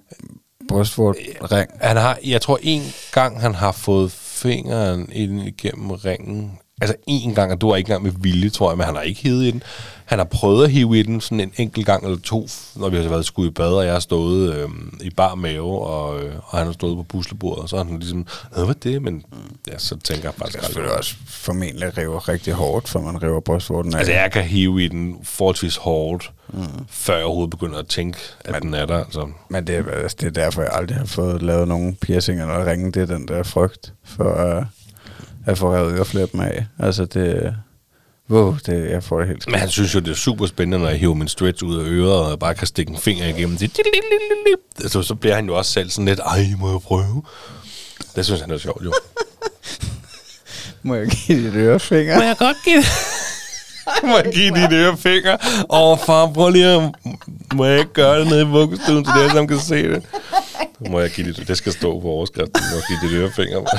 brystvortring. Han har, jeg tror en gang, han har fået fingeren ind igennem ringen. Altså en gang, og du var ikke engang med vilje, tror jeg, men han har ikke hivet i den. Han har prøvet at hive i den sådan en enkelt gang eller to, når vi har været skudt i bad, og jeg har stået øh, i bar mave, og, øh, og han har stået på puslebordet, og så har han ligesom, hvad var det? Men ja, så tænker jeg Det faktisk selvfølgelig over også formentlig rive rigtig hårdt, for man river brystvorten af. Altså, jeg kan hive i den forholdsvis hårdt, mm. før jeg overhovedet begynder at tænke, at Men, den er der. Altså. Men det, er- altså, det er derfor, jeg aldrig har fået lavet nogen piercing eller ringe. Det er den der frygt for uh, at få revet øreflæppen af. Altså, det... Wow, det, jeg får det helt skidt. Men han synes jo, det er super spændende, når jeg hiver min stretch ud af øret, og jeg bare kan stikke en finger igennem det. Så, så bliver han jo også selv sådan lidt, ej, må jeg prøve? Det synes han er sjovt, jo. Må jeg give dit ørefinger? Må jeg godt give det? må jeg give dit ørefinger? Åh, oh, far, prøv lige at... Må jeg ikke gøre det nede i vuggestuen, så det er, som kan se det? Må jeg give dit... Det skal stå på overskriften. Må jeg give dit ørefinger?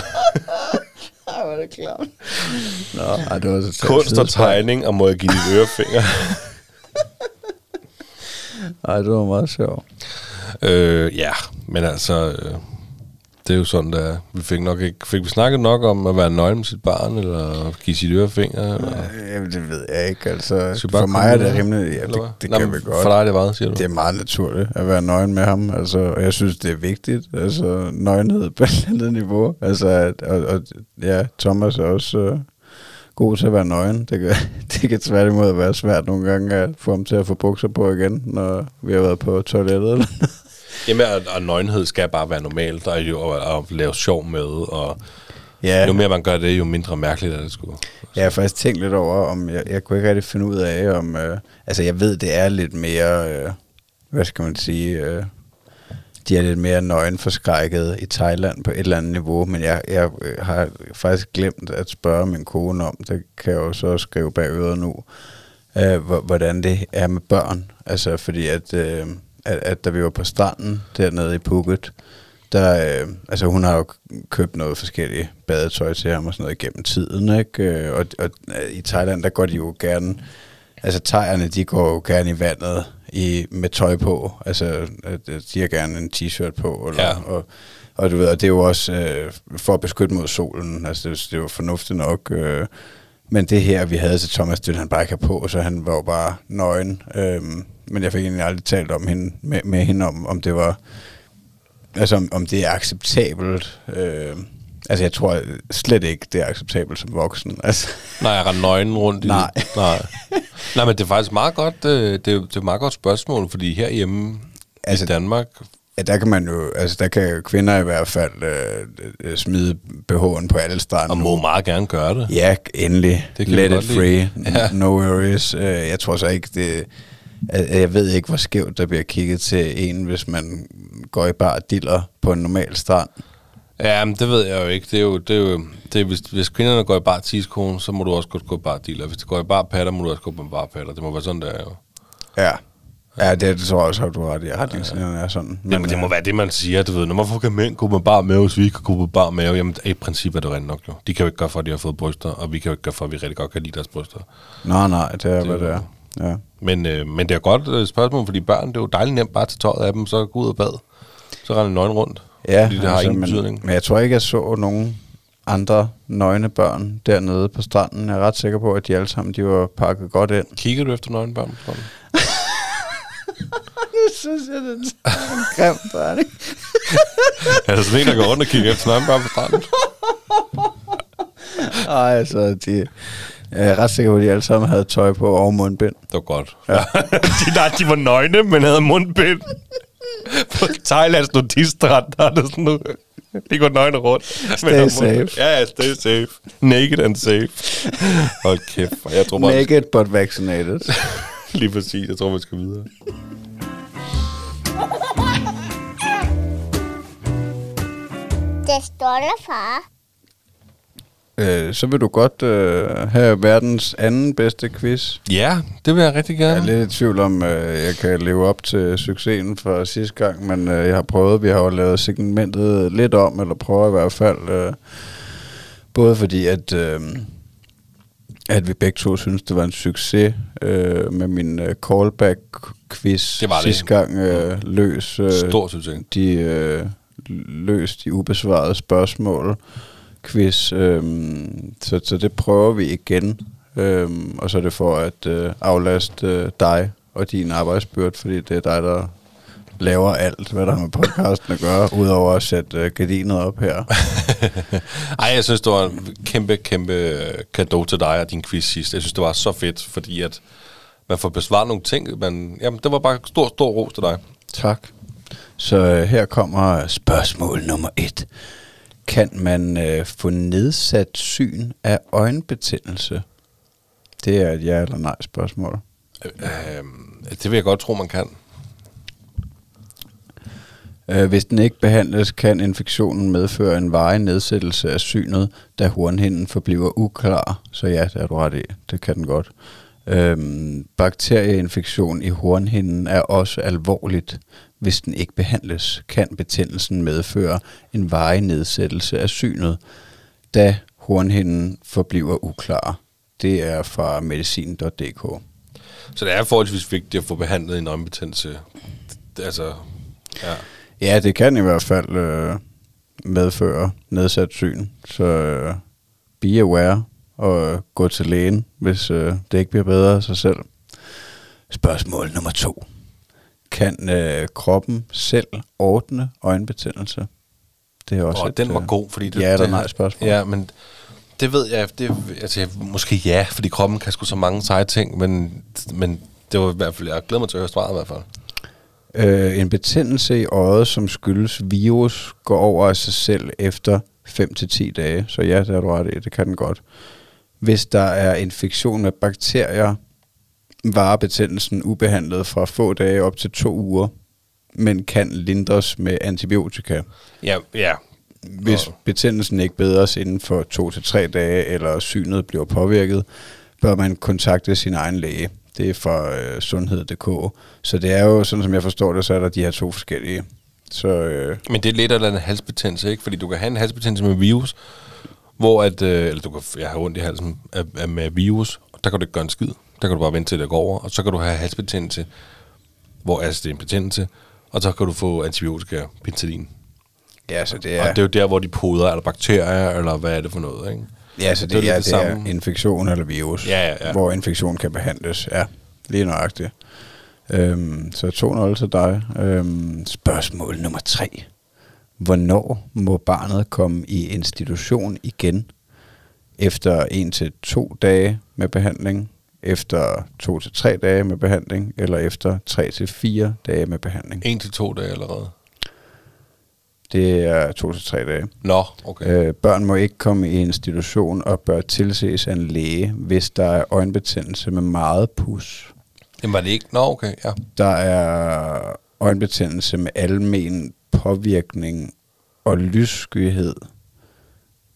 Ej, hvor er det klart. Nå, ej, det var så Kunst og tegning, og må jeg give dit ørefinger? Ej, det var meget sjovt. Øh, ja, men altså, øh, det er jo sådan, der Vi fik nok ikke... Fik vi snakket nok om at være nøgen med sit barn, eller give sit ørefinger? Eller? Jamen, det ved jeg ikke. Altså, Skal for mig er det rimelig... Ja, det, det Nå, kan vi godt. For dig er det hvad, siger du? Det er meget naturligt at være nøgen med ham, altså, og jeg synes, det er vigtigt, altså nøgenhed på et andet niveau. Altså, at, og, og, ja, Thomas er også øh, god til at være nøgen. Det kan, det kan tværtimod være svært nogle gange at få ham til at få bukser på igen, når vi har været på toilettet. Jamen, og, og nøgenhed skal bare være normalt, og jo at, at lave sjov med, og ja, jo mere man gør det, jo mindre mærkeligt er det sgu. jeg har faktisk tænkt lidt over, om jeg, jeg kunne ikke rigtig finde ud af, om... Øh, altså, jeg ved, det er lidt mere... Øh, hvad skal man sige... Øh, de er lidt mere nøgenforskrækket i Thailand på et eller andet niveau, men jeg, jeg øh, har faktisk glemt at spørge min kone om, det kan jeg jo så skrive bag øret nu, øh, hvor- hvordan det er med børn. Altså fordi at, øh, at, at da vi var på stranden dernede i Phuket, der, øh, altså hun har jo købt noget forskelligt badetøj til ham og sådan noget gennem tiden, ikke? Øh, Og, og øh, i Thailand, der går de jo gerne, altså thaierne, de går jo gerne i vandet i, med tøj på, altså de har gerne en t-shirt på, eller, Ja. og, og du ved, og det er jo også øh, for at beskytte mod solen, altså det, det er jo fornuftigt nok, øh, men det her, vi havde til Thomas, det han bare ikke på, så han var jo bare nøgen. Øhm, men jeg fik egentlig aldrig talt om hende, med, med hende om, om det var, altså om, om det er acceptabelt. Øh, altså jeg tror slet ikke, det er acceptabelt som voksen. Altså, Nej, jeg render nøgen rundt i Nej. Nej. Nej, men det er faktisk meget godt, øh, det, er, det er et meget godt spørgsmål, fordi herhjemme Altså, i Danmark, ja, der kan man jo, altså der kan kvinder i hvert fald øh, øh, smide BH'en på alle strande. og må meget gerne gøre det. Ja, endelig. Det kan Let it free. lide. Ja. No worries. Øh, Jeg tror så ikke, det... Jeg ved ikke, hvor skævt der bliver kigget til en, hvis man går i bar og diller på en normal strand. Ja, men det ved jeg jo ikke. Det er jo, det er jo det er, hvis, hvis kvinderne går i bar tidskone, så må du også godt gå i bar dealer. Hvis det går i bar patter, må du også gå på en bar patter. Det må være sådan, der er jo. Ja. Ja, det, det tror jeg også, at du har ret i. Retningslinjerne er sådan. Men, Jamen, det må øh, være det, man siger. Du ved, når hvorfor kan mænd gå med bar mave, hvis vi ikke kan gå med bar mave? Jamen, i princippet er det rent nok jo. De kan jo ikke gøre for, at de har fået bryster, og vi kan jo ikke gøre for, at vi rigtig godt kan lide deres bryster. Nej, nej, det er, Det hvad det er. Ja. Men, øh, men det er godt øh, spørgsmål, fordi børn, det er jo dejligt nemt bare at tage tøjet af dem, så gå ud og bad. Så render nøgen rundt. Ja, fordi det har ingen men, betydning. Men jeg tror ikke, jeg så nogen andre nøgne børn dernede på stranden. Jeg er ret sikker på, at de alle sammen de var pakket godt ind. Kigger du efter nøgen børn på stranden? Det synes jeg, det er en grim børn, er der sådan en, der går rundt og kigger efter nøgen børn på stranden? Ej, altså, de, jeg er ret sikker på, at de alle sammen havde tøj på og mundbind. Det var godt. Ja. de, der, de var nøgne, men havde mundbind. På Thailands nudiststrand, der er det sådan noget. De går nøgne rundt. Stay safe. Ja, ja, stay safe. Naked and safe. Hold kæft. Jeg tror bare, Naked but vaccinated. lige præcis. Jeg tror, vi skal videre. Det stolte far. Øh, så vil du godt øh, have verdens anden bedste quiz. Ja, det vil jeg rigtig Jeg er gerne. lidt i tvivl om, øh, jeg kan leve op til succesen fra sidste gang, men øh, jeg har prøvet, vi har jo lavet segmentet lidt om, eller prøver i hvert fald, øh, både fordi, at, øh, at vi begge to synes, det var en succes øh, med min øh, callback-quiz Det var det. sidste gang, øh, løs øh, Stor succes. de øh, løs de ubesvarede spørgsmål quiz. Øhm, så, så det prøver vi igen. Øhm, og så er det for at øh, aflaste øh, dig og din arbejdsbyrd, fordi det er dig, der laver alt, hvad der har med podcasten at gøre, udover at sætte øh, gardinet op her. Ej, jeg synes, det var en kæmpe, kæmpe gave til dig og din quiz sidst. Jeg synes, det var så fedt, fordi at man får besvaret nogle ting. Men, jamen, det var bare stor, stor ros til dig. Tak. Så øh, her kommer spørgsmål nummer et. Kan man øh, få nedsat syn af øjenbetændelse? Det er et ja eller nej spørgsmål. Øh, det vil jeg godt tro, man kan. Øh, Hvis den ikke behandles, kan infektionen medføre en varig nedsættelse af synet, da hornhinden forbliver uklar. Så ja, det er du ret i. Det kan den godt. Øhm, bakterieinfektion i hornhinden er også alvorligt. Hvis den ikke behandles, kan betændelsen medføre en varig nedsættelse af synet, da hornhinden forbliver uklar. Det er fra medicin.dk. Så det er forholdsvis vigtigt at få behandlet en øjenbetændelse. Altså, ja. Ja, det kan i hvert fald øh, medføre nedsat syn. Så øh, be aware og øh, gå til lægen, hvis øh, det ikke bliver bedre af sig selv. Spørgsmål nummer to. Kan øh, kroppen selv ordne øjenbetændelse? Det er også Og et, den var øh, god, fordi det, ja eller nej spørgsmål. Ja, men det ved jeg, det, altså, jeg- måske ja, fordi kroppen kan sgu så mange seje ting, men, men det var i hvert fald, jeg glæder mig til at høre svaret i hvert fald. Øh, en betændelse i øjet, som skyldes virus, går over af sig selv efter 5-10 dage. Så ja, det har du ret i, det kan den godt. Hvis der er infektion med bakterier, varer betændelsen ubehandlet fra få dage op til to uger, men kan lindres med antibiotika. Ja, ja. Hvis Og- betændelsen ikke bedres inden for to til tre dage, eller synet bliver påvirket, bør man kontakte sin egen læge. Det er fra øh, sundhed.dk. Så det er jo, sådan som jeg forstår det, så er der de her to forskellige. Så øh, Men det er lidt af en halsbetændelse, ikke? Fordi du kan have en halsbetændelse med virus, hvor at, øh, eller du kan jeg har ondt i halsen af, af, med virus, og der kan du ikke gøre en skid. Der kan du bare vente til det går over, og så kan du have halsbetændelse, hvor altså det er en betændelse, og så kan du få antibiotika, penicillin. ja, så det er, Og det er jo der, hvor de poder, eller bakterier, eller hvad er det for noget, ikke? ja, så det, det er det, det, er samme. infektion eller virus, Ja, ja, ja. hvor infektion kan behandles. Ja, lige nøjagtigt. Øhm, så 2-0 til dig. Øhm, spørgsmål nummer 3. Hvornår må barnet komme i institution igen? Efter 1 til to dage med behandling, efter 2 til tre dage med behandling, eller efter 3 til fire dage med behandling. En til to dage allerede. Det er 2 til tre dage. Nå, okay. Øh, børn må ikke komme i institution og bør tilses af en læge, hvis der er øjenbetændelse med meget pus. Jamen var det ikke? Nå, okay, ja. Der er øjenbetændelse med almen påvirkning og lysskyhed.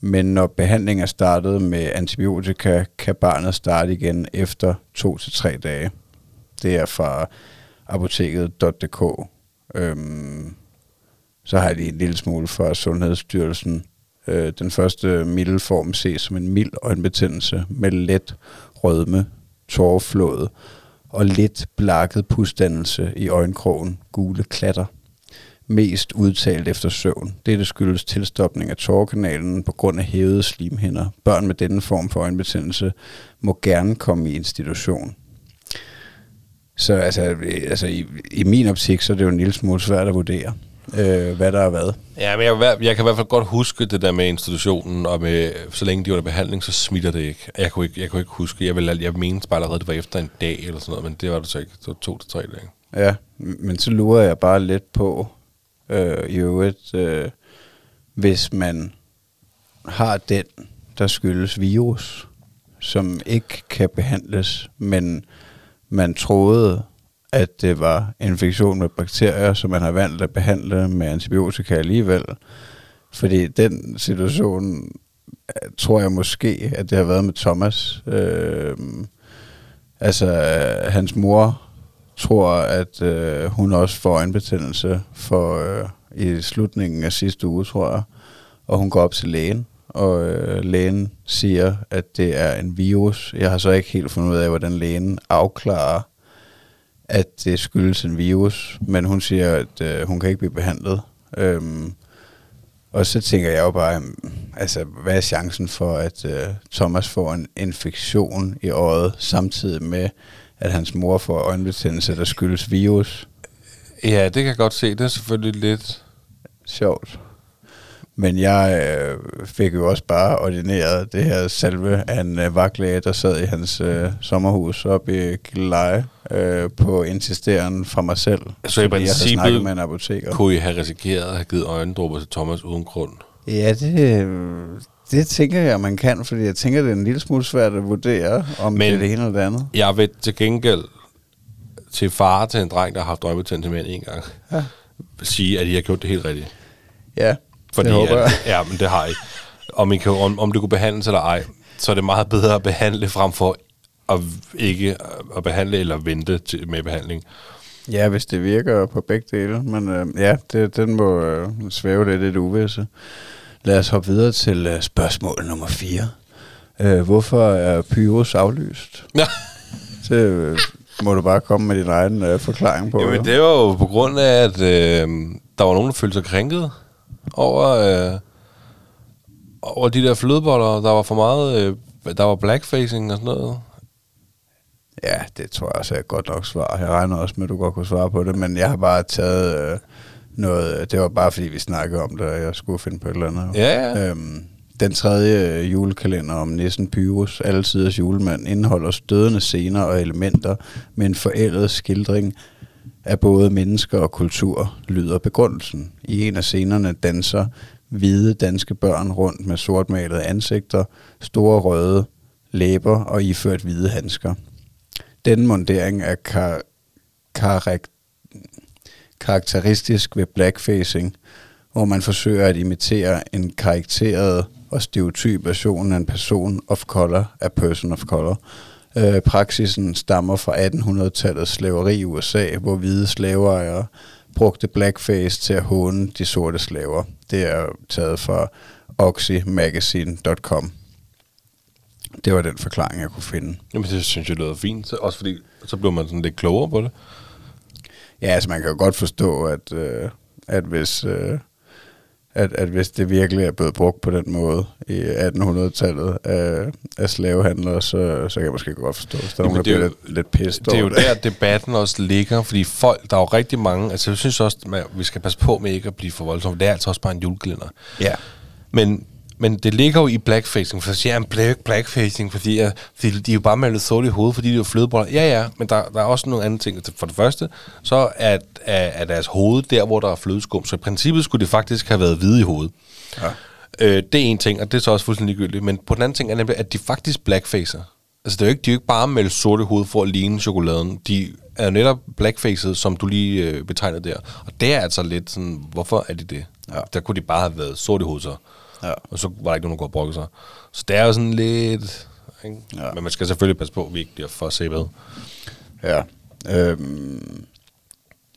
Men når behandlingen er startet med antibiotika, kan barnet starte igen efter to til tre dage. Det er fra apoteket.dk. Øhm, så har jeg lige en lille smule fra Sundhedsstyrelsen. Øh, den første milde form ses som en mild øjenbetændelse med let rødme, tårerflåde og lidt blakket pusdannelse i øjenkrogen, gule klatter. Mest udtalt efter søvn. Dette skyldes tilstopning af tårerkanalen på grund af hævede slimhinder. Børn med denne form for øjenbetændelse må gerne komme i institution. Så altså, altså i, i min optik, så er det jo en lille smule svært at vurdere, øh, hvad der er hvad. Ja, men jeg, jeg, jeg kan i hvert fald godt huske det der med institutionen, og med, så længe de var under behandling, så smitter det ikke. Jeg kunne ikke, jeg kunne ikke huske, jeg, ville, jeg mente bare allerede, det var efter en dag eller sådan noget, men det var det så ikke. Det var to til tre dage. Ja, men så lurer jeg bare lidt på, øh, i øvrigt, øh, hvis man har den, der skyldes virus, som ikke kan behandles, men man troede, at det var infektion med bakterier, som man har valgt at behandle med antibiotika alligevel. Fordi den situation øh, tror jeg måske, at det har været med Thomas. Øh, altså, øh, hans mor tror, at øh, hun også får øjenbetændelse for øh, i slutningen af sidste uge, tror jeg. Og hun går op til lægen, og øh, lægen siger, at det er en virus. Jeg har så ikke helt fundet ud af, hvordan lægen afklarer, at det skyldes en virus, men hun siger, at øh, hun kan ikke blive behandlet. Øhm, og så tænker jeg jo bare, øhm, altså, hvad er chancen for, at øh, Thomas får en infektion i øjet, samtidig med, at hans mor får øjenbetændelse, der skyldes virus? Ja, det kan jeg godt se. Det er selvfølgelig lidt... Sjovt. Men jeg øh, fik jo også bare ordineret det her salve af en øh, vagtlæge, der sad i hans øh, sommerhus oppe i Gilleleje øh, på insisteren fra mig selv. Så i princippet med en apoteker. kunne I have risikeret at have givet øjendråber til Thomas uden grund. Ja, det, øh, det tænker jeg, man kan, fordi jeg tænker, det er en lille smule svært at vurdere, om Men, det er det ene eller det andet. Jeg ved til gengæld til far til en dreng, der har haft øjenbetændelse end en gang, Ja. sige, at I har gjort det helt rigtigt. Ja, Fordi, det håber jeg. at, ja, men det har I. Om, I kan, om, om det kunne behandles eller ej, så er det meget bedre at behandle frem for at ikke at behandle eller vente til, med behandling. Ja, hvis det virker på begge dele. Men øh, ja, det, den må øh, svæve lidt i det uvisse. Lad os hoppe videre til øh, spørgsmål nummer 4. Øh, hvorfor er Pyrus aflyst? Ja. Det øh, må du bare komme med din egen øh, forklaring på. jo. Jamen, det var jo på grund af, at øh, der var nogen, der følte sig krænket over, øh, over de der flødeboller. Der var for meget, øh, der var blackfacing og sådan noget. Ja, det tror jeg også er et godt nok svar. Jeg regner også med, at du godt kunne svare på det, men jeg har bare taget øh, noget... Det var bare, fordi vi snakkede om det, og jeg skulle finde på et eller andet. Ja, ja. Øhm, den tredje julekalender om Nissen Pyrus, Alletiders julemand, indeholder stødende scener og elementer med en forældet skildring af både mennesker og kultur, lyder begrundelsen. I en af scenerne danser hvide danske børn rundt med sortmalede ansigter, store røde læber og iført hvide handsker. Denne montering er kar- karak- karakteristisk ved blackfacing, hvor man forsøger at imitere en karakteret og stereotyp version af en person of color af person of color. Øh, praksisen stammer fra 1800-tallets slaveri i USA, hvor hvide slaveejere brugte blackface til at håne de sorte slaver. Det er taget fra oxymagazine.com. Det var den forklaring, jeg kunne finde. Jamen, det synes jeg lyder fint. Så- Også fordi, så blev man sådan lidt klogere på det. Ja, altså man kan jo godt forstå, at, øh, at hvis... Øh, at, at hvis det virkelig er blevet brugt på den måde i 1800-tallet af, af slavehandlere, så, så kan jeg måske godt forstå, hvis der er Jamen, nogen, der det er bliver jo- lidt, lidt pissed Det er jo der, debatten også ligger, fordi folk, der er jo rigtig mange, altså jeg synes også, at vi skal passe på med ikke at blive for voldsomme. Det er altså også bare en julekalender. Ja. Men, men det ligger jo i blackfacing, for så siger jeg en black, blackfacing, fordi, jeg, fordi de er jo bare malet sort i hovedet, fordi de er jo flødeboller. Ja, ja, men der, der er også nogle andre ting. For det første, så er, er, er deres hoved der, hvor der er flødeskum. Så i princippet skulle det faktisk have været hvide i hovedet. Ja. Øh, det er en ting, og det er så også fuldstændig ligegyldigt. Men på den anden ting er nemlig, at de faktisk blackfacer. Altså, det er jo ikke, de er jo ikke bare malet sort i hovedet for at ligne chokoladen. De er jo netop blackfacet, som du lige øh, betegnede der. Og det er altså lidt sådan, hvorfor er de det? Ja. Der kunne de bare have været sort i hovedet så. Ja. Og så var der ikke nogen, der kunne have brokket sig. Så det er jo sådan lidt... Ikke? Ja. Men man skal selvfølgelig passe på, at vi ikke bliver for sæbet. Ja. Øhm,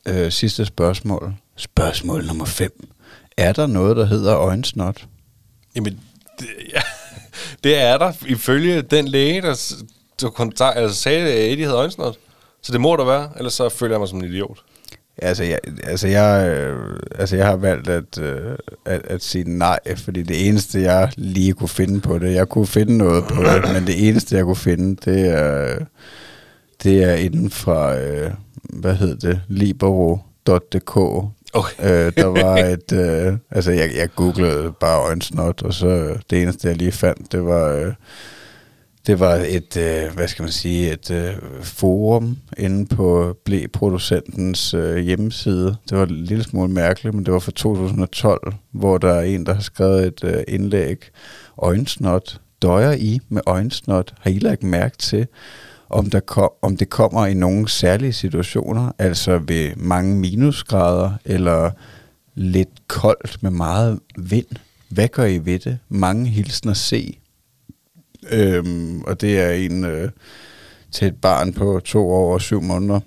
øh, sidste spørgsmål. Spørgsmål nummer 5. Er der noget, der hedder øjensnot? Jamen, det, ja, det er der ifølge den læge, der, der kontakt, altså sagde, at Eddie havde øjensnot. Så det må der være, ellers så føler jeg mig som en idiot. Altså, jeg, altså, jeg, øh, altså, jeg har valgt at, øh, at, at sige nej, fordi det eneste, jeg lige kunne finde på det, jeg kunne finde noget på det, men det eneste, jeg kunne finde, det er, det er inden fra, øh, hvad hed det, libero.dk. Okay. Øh, der var et, øh, altså jeg, jeg googlede bare øjensnot, og så det eneste, jeg lige fandt, det var... Øh, det var et, øh, hvad skal man sige, et øh, forum inde på blæproducentens øh, hjemmeside. Det var en lille smule mærkeligt, men det var fra 2012, hvor der er en, der har skrevet et øh, indlæg. Øjensnot. Døjer I med øjensnot? Har I lagt mærke til, om, der kom, om det kommer i nogle særlige situationer, altså ved mange minusgrader, eller lidt koldt med meget vind? hvad gør I ved det? Mange hilsner se. Øhm, og det er en øh, til et barn på to år og syv måneder.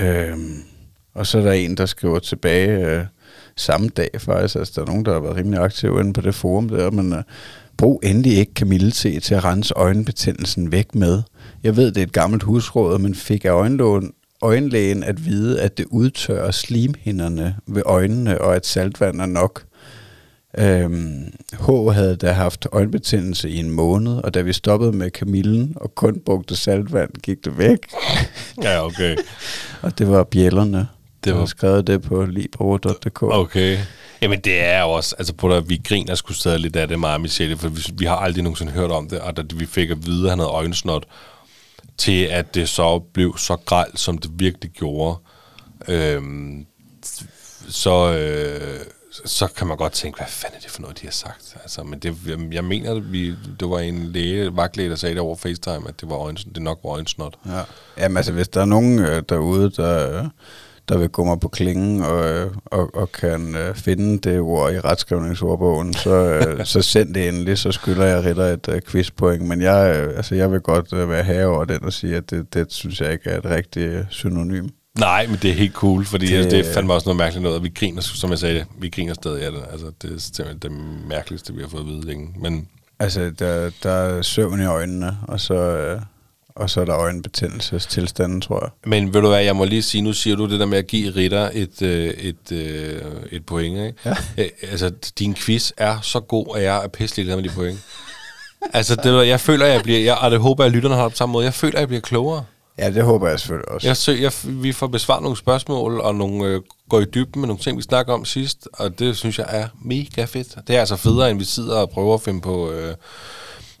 Øhm, og så er der en, der skriver tilbage øh, samme dag faktisk. Altså, der er nogen, der har været rimelig aktive inde på det forum der, men øh, brug endelig ikke kamillete til at rense øjenbetændelsen væk med. Jeg ved, det er et gammelt husråd, men fik af øjenlågen, øjenlægen at vide, at det udtørrer slimhinderne ved øjnene, og at saltvand er nok. Øhm, H havde da haft øjenbetændelse i en måned, og da vi stoppede med kamillen og kun brugte saltvand, gik det væk. Ja, okay. og det var bjællerne. Det var- skrevet det på libro.dk. Okay. Jamen det er jo også, altså på der, vi griner sgu stadig lidt af det meget, Michelle, for vi, vi har aldrig nogensinde hørt om det, og da vi fik at vide, at han havde øjensnot, til at det så blev så gralt, som det virkelig gjorde, øhm, så, øh, så kan man godt tænke, hvad fanden er det for noget, de har sagt? Altså, men det, jeg, mener, at vi, det var en læge, vagtlæge, der sagde det over FaceTime, at det, var øjens, det nok var øjensnot. Ja. Jamen altså, hvis der er nogen øh, derude, der, øh, der vil gå mig på klingen og, øh, og, og kan øh, finde det ord i retskrivningsordbogen, så, øh, så send det endelig, så skylder jeg Ritter et øh, quizpoint. Men jeg, øh, altså, jeg vil godt øh, være herre over den og sige, at det, det synes jeg ikke er et rigtigt øh, synonym. Nej, men det er helt cool, fordi det, altså, det fandme også noget mærkeligt noget, og vi griner, som jeg sagde, vi griner stadig af det. Altså, det er simpelthen det mærkeligste, vi har fået at vide længe. Men Altså, der, der er søvn i øjnene, og så, øh, og så er der øjenbetændelsestilstanden, tror jeg. Men ved du hvad, jeg må lige sige, nu siger du det der med at give Ritter et, øh, et, øh, et point, ikke? Ja. Altså, din quiz er så god, at jeg er pisselig med de point. altså, det, jeg føler, jeg bliver, jeg, og det håber jeg, at lytterne har det på samme måde, jeg føler, jeg bliver klogere. Ja, det håber jeg selvfølgelig også. Jeg, sø, jeg, vi får besvaret nogle spørgsmål, og nogle, øh, går i dybden med nogle ting, vi snakker om sidst, og det synes jeg er mega fedt. Det er altså federe, end vi sidder og prøver at finde på, øh,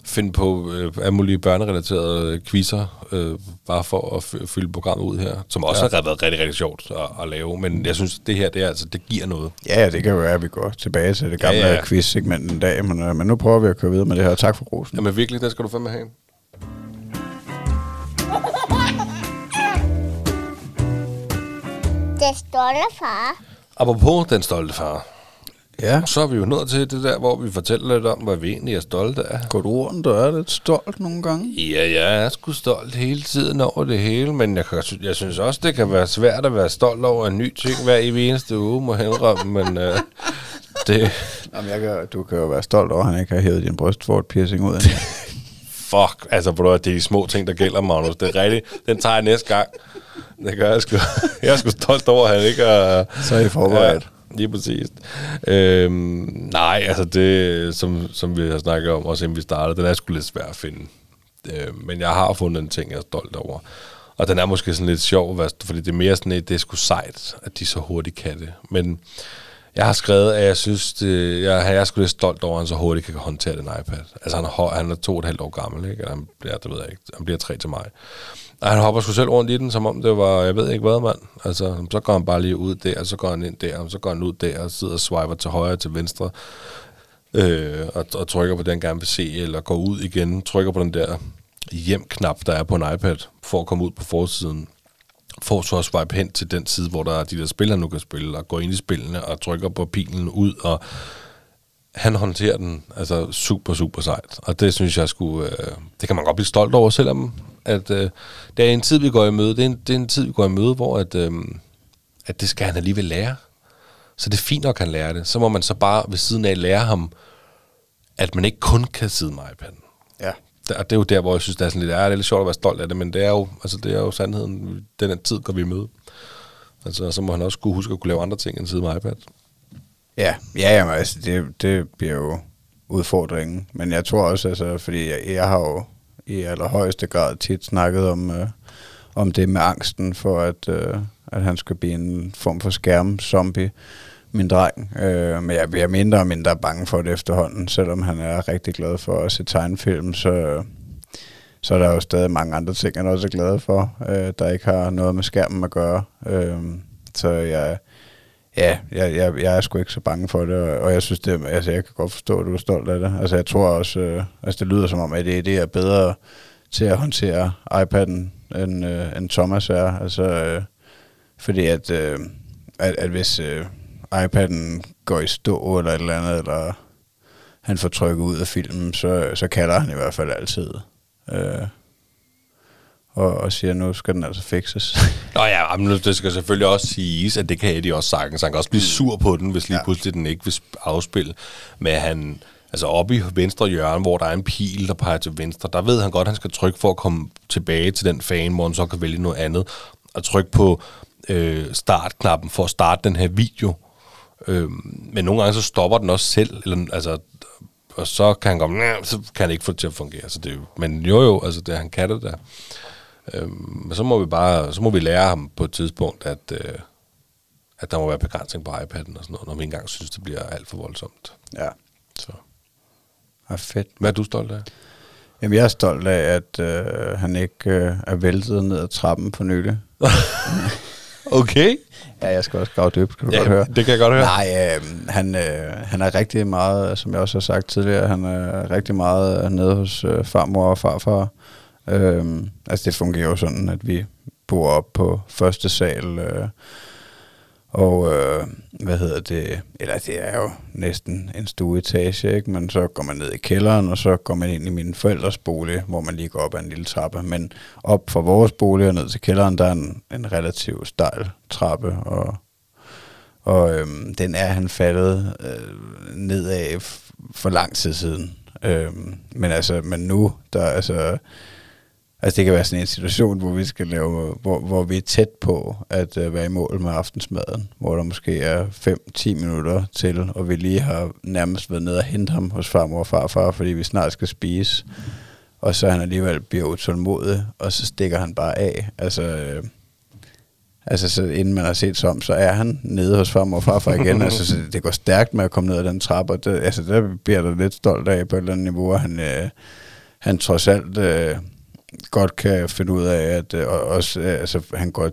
finde på øh, alle mulige børnerelaterede øh, quizzer, øh, bare for at f- fylde programmet ud her, som også ja. har været rigtig, rigtig sjovt at, at lave. Men jeg synes, det her, det, er, altså, det giver noget. Ja, det kan jo være, at vi går tilbage til det gamle Ja, ja, quiz-segment en dag, men, øh, men nu prøver vi at køre videre med det her. Tak for rosen. Jamen virkelig, det skal du fandme have. Det stolte far. Apropos den stolte far, Ja, så er vi jo nået til det der, hvor vi fortæller lidt om, hvad vi egentlig er stolte af. går du rundt og er lidt stolt nogle gange? Ja, jeg er sgu stolt hele tiden over det hele, men jeg, kan, jeg synes også, det kan være svært at være stolt over en ny ting hver evig eneste uge, må jeg indrømme, men øh, det, Jamen, jeg kan, du kan jo være stolt over, at han ikke har hævet din brystfort piercing ud. endnu. Fuck, altså på det er de små ting, der gælder, Magnus, det er rigtigt, den tager jeg næste gang. Det gør jeg sgu. Jeg er sgu stolt over, at han ikke har... Så er I forberedt. Ja, lige præcis. Øhm, nej, altså det, som, som vi har snakket om, også inden vi startede, den er sgu lidt svær at finde. Øh, men jeg har fundet en ting, jeg er stolt over. Og den er måske sådan lidt sjov, fordi det er mere sådan et, det er sgu sejt, at de så hurtigt kan det. Men jeg har skrevet, at jeg synes, det, jeg, jeg er sgu lidt stolt over, at han så hurtigt kan håndtere den iPad. Altså han er, han er to og et halvt år gammel, ikke? Eller han bliver, det ved jeg ikke, han bliver tre til mig. Og han hopper sgu selv rundt i den, som om det var, jeg ved ikke hvad, mand. Altså, så går han bare lige ud der, og så går han ind der, og så går han ud der, og sidder og swiper til højre og til venstre, øh, og, og trykker på den, han gerne vil se, eller går ud igen, trykker på den der hjem-knap, der er på en iPad, for at komme ud på forsiden får så at swipe hen til den side, hvor der er de der spil, han nu kan spille, og gå ind i spillene og trykker på pilen ud, og han håndterer den altså super, super sejt. Og det synes jeg skulle, øh, det kan man godt blive stolt over, selvom at øh, det er en tid, vi går i møde, det er en, det er en tid, vi går i møde, hvor at, øh, at det skal han alligevel lære. Så det er fint nok, at han lærer det. Så må man så bare ved siden af lære ham, at man ikke kun kan sidde med iPad'en. Der- Og det er jo der, hvor jeg synes, det er sådan lidt, ja, det er lidt sjovt at være stolt af det, men det er jo, altså, det er jo sandheden. Den her tid går vi i møde. Altså, så må han også kunne huske at kunne lave andre ting end sidde med iPad. Ja, ja jamen, altså, det, det bliver jo udfordringen. Men jeg tror også, altså, fordi jeg, jeg har jo i allerhøjeste grad tit snakket om, øh, om det med angsten for, at, øh, at han skal blive en form for skærmzombie, min dreng. Øh, men jeg bliver mindre og mindre bange for det efterhånden, selvom han er rigtig glad for at se tegnefilm, så, så er der jo stadig mange andre ting, han også er glad for, øh, der ikke har noget med skærmen at gøre. Øh, så jeg, Ja, jeg, jeg, jeg er sgu ikke så bange for det, og, og jeg synes det, altså jeg kan godt forstå, at du er stolt af det. Altså jeg tror også, øh, altså det lyder som om, at det, det er bedre til at håndtere iPad'en, end, øh, end Thomas er. Altså, øh, fordi at, øh, at, at hvis, øh, iPad'en går i stå eller et eller andet, eller han får trykket ud af filmen, så, så kalder han i hvert fald altid. Øh, og, og siger, nu skal den altså fikses. Nå ja, men det skal selvfølgelig også siges, at det kan Eddie også sagtens. Han kan også blive sur på den, hvis lige Ja. pludselig den ikke vil sp- afspille. Men han, altså oppe i venstre hjørne, hvor der er en pil, der peger til venstre, der ved han godt, at han skal trykke for at komme tilbage til den fan, hvor han så kan vælge noget andet. Og trykke på øh, startknappen for at starte den her video. Øh, men nogle gange så stopper den også selv, eller, altså, og så kan han komme, så kan han ikke få det til at fungere. Så det er jo, men jo jo, altså det, han kan det der. Øhm, men så må vi bare, så må vi lære ham på et tidspunkt, at, øh, at der må være begrænsning på iPad'en og sådan noget, når vi engang synes, det bliver alt for voldsomt. Ja, Så. er fedt. Hvad er du stolt af? Jamen, jeg er stolt af, at øh, han ikke øh, er væltet ned ad trappen på nylig. Okay. Ja, jeg skal også grave dybt, kan du godt høre. det kan jeg godt høre. Nej, øh, han, øh, han er rigtig meget, som jeg også har sagt tidligere, han er rigtig meget øh, nede hos øh, farmor og farfar. Øh, altså det fungerer jo sådan, at vi bor op på første sal, øh, og øh, hvad hedder det, eller det er jo næsten en stueetage, ikke? men så går man ned i kælderen, og så går man ind i min forældres bolig, hvor man lige går op ad en lille trappe. Men op fra vores bolig og ned til kælderen, der er en, en relativt stejl trappe, og og øhm, den er han faldet øh, nedad for lang tid siden. Øhm, men altså, men nu, der altså, altså det kan være sådan en situation, hvor vi skal lave, hvor, hvor vi er tæt på at øh, være i mål med aftensmaden, hvor der måske er 5-10 minutter til, og vi lige har nærmest været nede og hente ham hos farmor og farfar, fordi vi snart skal spise. Og så han alligevel bliver utålmodig, og så stikker han bare af. Altså, øh, Altså, så inden man har set sig om, så er han nede hos farmor og farfar igen. altså, så det går stærkt med at komme ned ad den trappe, og det, altså, der bliver der lidt stolt af på et eller andet niveau, at han, øh, han trods alt øh, godt kan finde ud af, at øh, og også, øh, altså, han går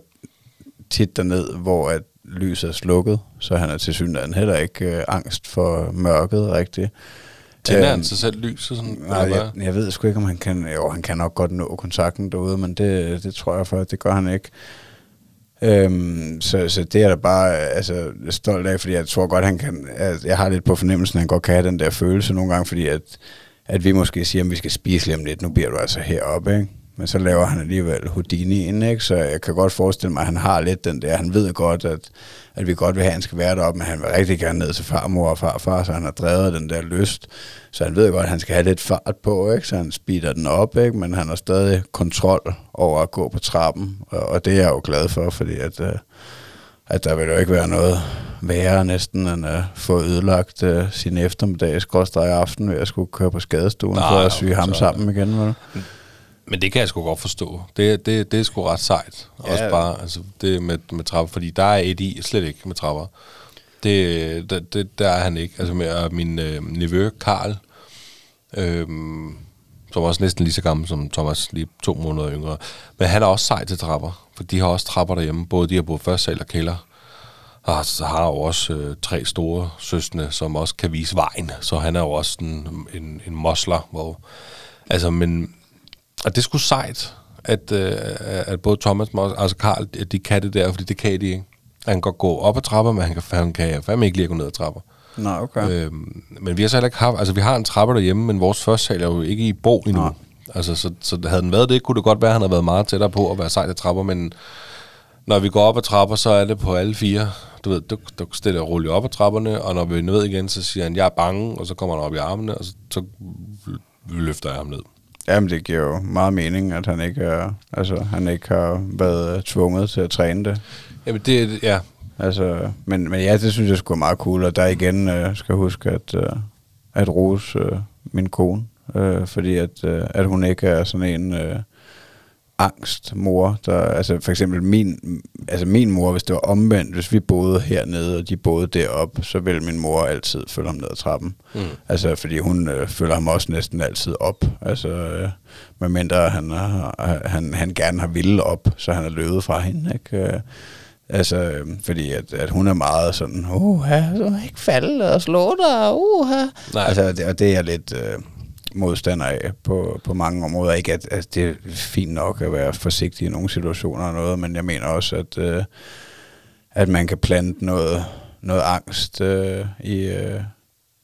tit derned, hvor at lyset er slukket, så han er til synligheden heller ikke øh, angst for mørket rigtigt. Tænder Øhm, han sig selv lys og sådan? Nej, jeg, jeg ved sgu ikke, om han kan... Jo, han kan nok godt nå kontakten derude, men det, det tror jeg for, det gør han ikke. Øhm, så, så det er der bare altså, stolt af, fordi jeg tror godt, han kan... at Jeg har lidt på fornemmelsen, at han godt kan have den der følelse nogle gange, fordi at, at vi måske siger, at vi skal spise lige om lidt, nu bliver du altså heroppe, ikke? Men så laver han alligevel Houdini ind, ikke? Så jeg kan godt forestille mig, at han har lidt den der. Han ved godt, at, at vi godt vil have, at han skal være deroppe, men han vil rigtig gerne ned til farmor og farfar, så han har drevet den der lyst. Så han ved godt, at han skal have lidt fart på, ikke? Så han speeder den op, ikke? Men han har stadig kontrol over at gå på trappen, og, og det er jeg jo glad for, fordi at, øh, at der vil jo ikke være noget værre næsten, end at få ødelagt øh, sin eftermiddag, skråstrej aften, ved at skulle køre på skadestuen Nej, for at syge ham sammen igen. Vel? Men det kan jeg sgu godt forstå. Det, det, det er sgu ret sejt. Ja. Også bare altså, det med, med trapper, fordi der er Eddie slet ikke med trapper. Det, det, det, der er han ikke. Altså med min øh, nevø, Karl, øh, som også næsten lige så gammel som Thomas, lige to måneder yngre. Men han er også sej til trapper, for de har også trapper derhjemme. Både de har både første sal og kælder. Og så har jo også øh, tre store søstre, som også kan vise vejen. Så han er jo også en, en, en mosler. Hvor, altså, men, og det sgu sejt, at, øh, at både Thomas og altså Karl, de kan det der, fordi det kan de ikke. Han kan godt gå op ad trapper, men han kan, han kan fandme ikke lige gå ned ad trapper. Nå, okay. Øhm, men vi har så heller ikke haft, altså vi har en trappe derhjemme, men vores første sal er jo ikke i bo endnu. Nej. Altså, så, så havde den været det, kunne det godt være, at han havde været meget tættere på at være sej til trapper, men når vi går op ad trapper, så er det på alle fire. Du ved, du, du stiller og ruller op ad trapperne, og når vi er ned igen, så siger han, jeg er bange, og så kommer han op i armene, og så, så løfter jeg ham ned. Jamen, det giver jo meget mening, at han ikke, er, altså, han ikke har været tvunget til at træne det. Jamen det, ja, Altså, men, men ja, det synes jeg skulle meget cool, og der igen øh, skal huske at, øh, at rose øh, min kone, øh, fordi at, øh, at hun ikke er sådan en øh, angstmor, der, altså for eksempel min, altså min mor, hvis det var omvendt, hvis vi boede hernede, og de boede deroppe, så ville min mor altid følge ham ned ad trappen. Mm. Altså, fordi hun øh, følger ham også næsten altid op. Altså, øh, medmindre han, har, han, han gerne har ville op, så han er løbet fra hende, ikke? Øh, altså, øh, fordi at, at hun er meget sådan, uh, du må ikke falde og slå dig, uh, Nej. Altså, det, og det er lidt øh, modstander af på, på mange områder. Ikke at, at det er fint nok at være forsigtig i nogle situationer og noget, men jeg mener også, at, øh, at man kan plante noget, noget angst øh, i, øh,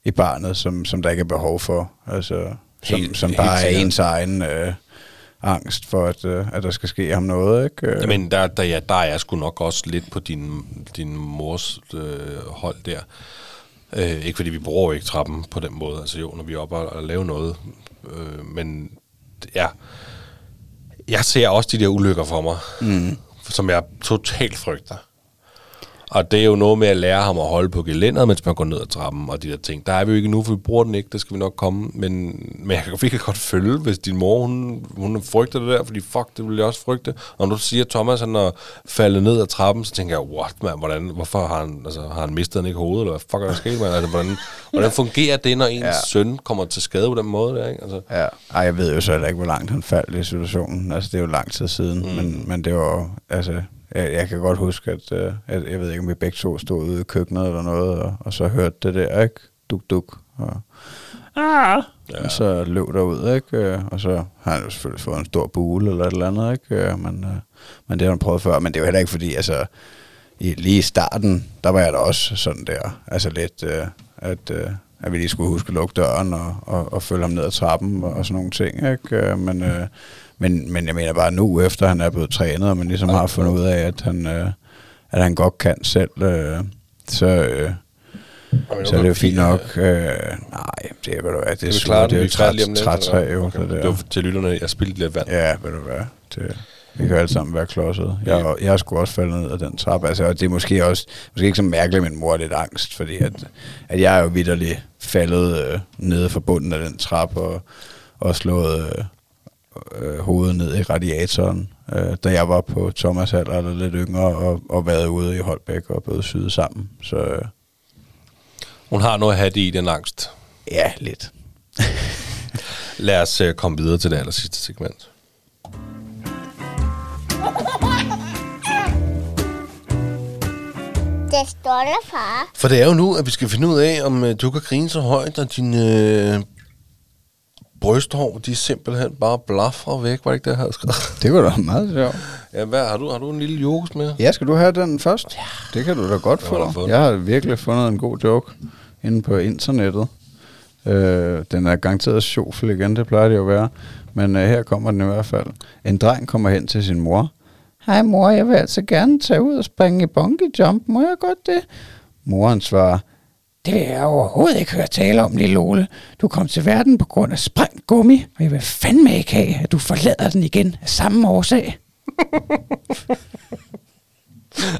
i barnet, som, som der ikke er behov for. Altså, som, Helt- som helt bare er sikkert. ens egen øh, angst for, at, øh, at der skal ske ham noget. Ikke? Øh, Men der, der, ja, der er jeg sgu nok også lidt på din, din mors øh, hold der. Øh, ikke fordi vi bruger ikke trappen på den måde, altså jo, når vi er oppe og, og laver noget. Øh, men ja, jeg ser også de der ulykker for mig, mm. som jeg totalt frygter. Og det er jo noget med at lære ham at holde på gelænderet, mens man går ned ad trappen og de der ting. Der er vi jo ikke nu, for vi bruger den ikke, det skal vi nok komme. Men, men jeg kan virkelig godt følge, hvis din mor, hun, hun frygter det der, fordi fuck, det vil jeg også frygte. Og når du siger, at Thomas han er faldet ned ad trappen, så tænker jeg, what man, hvordan, hvorfor har han, altså, har han mistet han ikke hovedet, eller hvad fuck er der sket, man? Altså, hvordan, hvordan fungerer det, når ens ja. søn kommer til skade på den måde der, ikke? Altså, Ja, Ej, jeg ved jo så heller ikke, hvor langt han faldt i situationen. Altså, det er jo lang tid siden, mm. men, men det var altså, jeg, kan godt huske, at, øh, at jeg ved ikke, om vi begge to stod ude i køkkenet eller noget, og, og så hørte det der, ikke? Duk, duk. Og, ah, ja. og så løb der ud, ikke? Øh, Og så har han jo selvfølgelig fået en stor bule eller et eller andet, ikke? Øh, Men, men det har han prøvet før. Men det er jo heller ikke fordi, altså, i, lige i starten, der var jeg da også sådan der, altså lidt, øh, at, øh, at vi lige skulle huske at lukke døren og, og, og følge ham ned ad trappen og, og sådan nogle ting, ikke? Men, øh, men, men jeg mener bare nu, efter han er blevet trænet, og man ligesom har fundet ud af, at han, øh, at han godt kan selv, øh, så, øh, så er det jo fint nok. Øh, nej, det er, ved du hvad, det er, klare det er jo er træt, træt træ, jo. Okay. Det Det var til lytterne, jeg spildte lidt vand. Ja, ved du hvad, det, vi kan jo alle sammen være klodset. Jeg, jeg har sgu også faldet ned ad den trappe, altså, og det er måske også, måske ikke så mærkeligt, men mor er lidt angst, fordi at, at jeg er jo vidderligt faldet øh, nede fra bunden af den trappe, og, og slået øh, øh, hovedet ned i radiatoren, øh, da jeg var på Thomas alder, eller lidt yngre, og, og været ude i Holbæk og blevet syet sammen. Så øh, Hun har noget at have det i, den angst. ja, lidt. Lad os uh, komme videre til det aller sidste segment. Det står der, far. For det er jo nu, at vi skal finde ud af, om øh, du kan grine så højt, og dine øh, brysthår, de simpelthen bare blaffer væk. Var det ikke det, jeg havde skrevet? Det var da meget sjovt. Ja, hvad, har, du, har du en lille jokes med? Ja, skal du have den først? Ja. Det kan du da godt få. Jeg har virkelig fundet en god joke inde på internettet. Øh, den er garanteret sjovfuld igen, det plejer det jo at være. Men øh, her kommer den i hvert fald. En dreng kommer hen til sin mor. Hej mor, jeg vil altså gerne tage ud og springe i bungee jump. Må jeg godt det? Moren svarer, det vil jeg overhovedet ikke høre tale om, lille Ole. Du kom til verden på grund af sprængt gummi, og jeg vil fandme ikke have, at du forlader den igen af samme årsag.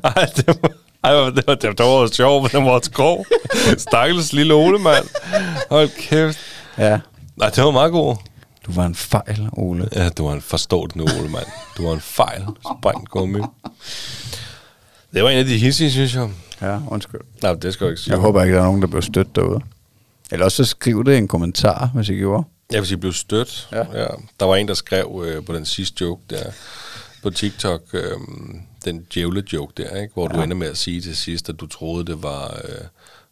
Ej, det var, ej, det var, det var, det var sjovt, men den var også grov. Stakkels lille Ole, mand. Hold kæft. Ja, Nej, det var meget god. du var en fejl, Ole. Ja, du var en forstået nu, Ole, mand. Du var en fejl. Sprængt gummi. Det var en af de hissige, synes jeg. Ja, undskyld. Nej, det skal jeg ikke sige. Jeg håber ikke, der er nogen, der bliver stødt derude. Eller også så skriv det i en kommentar, hvis I gjorde. Jeg vil sige, blev stødt. Ja. Ja. Der var en, der skrev øh, på den sidste joke der på TikTok, øh, den djævle joke der, ikke? hvor ja. du ender med at sige til sidst, at du troede, det var, øh,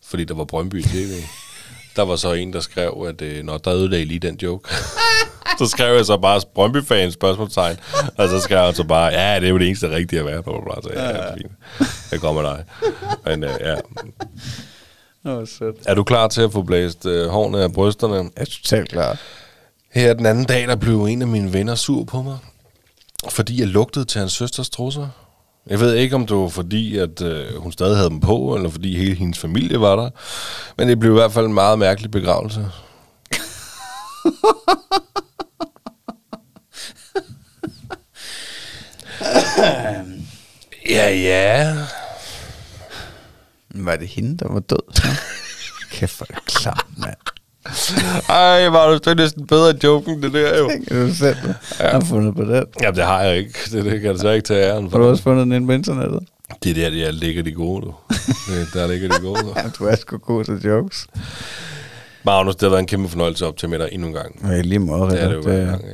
fordi der var Brøndby i TV. der var så en, der skrev, at øh, når der ødelagde lige den joke. så skrev jeg så bare Brøndby-fans spørgsmålstegn, og så skrev jeg så bare, ja, det er jo det eneste rigtige at være på. Så, ja, ja. fint. Jeg går med dig. Men øh, ja. Åh, sødt. Er du klar til at få blæst øh, hårene af brysterne? Jeg er totalt klar. Her den anden dag, der blev en af mine venner sur på mig, fordi jeg lugtede til hans søsters trusser. Jeg ved ikke, om det var fordi, at øh, hun stadig havde dem på, eller fordi hele hendes familie var der. Men det blev i hvert fald en meget mærkelig begravelse. ja, ja. Var det hende, der var død? Kæft, hvor er det klart, mand. Ej, var du det er næsten bedre joke end det der, jo. Tænk, at du selv har fundet på den. Jamen, det har jeg ikke. Det, det kan jeg desværre ikke tage æren Har for. du også fundet den inde på internettet? Det er der, der ligger de gode, du. Det, der ligger de gode, du. Ja, du er sgu god til jokes. Magnus, det har været en kæmpe fornøjelse op til med dig endnu en gang. Ja, lige måde, Det det, det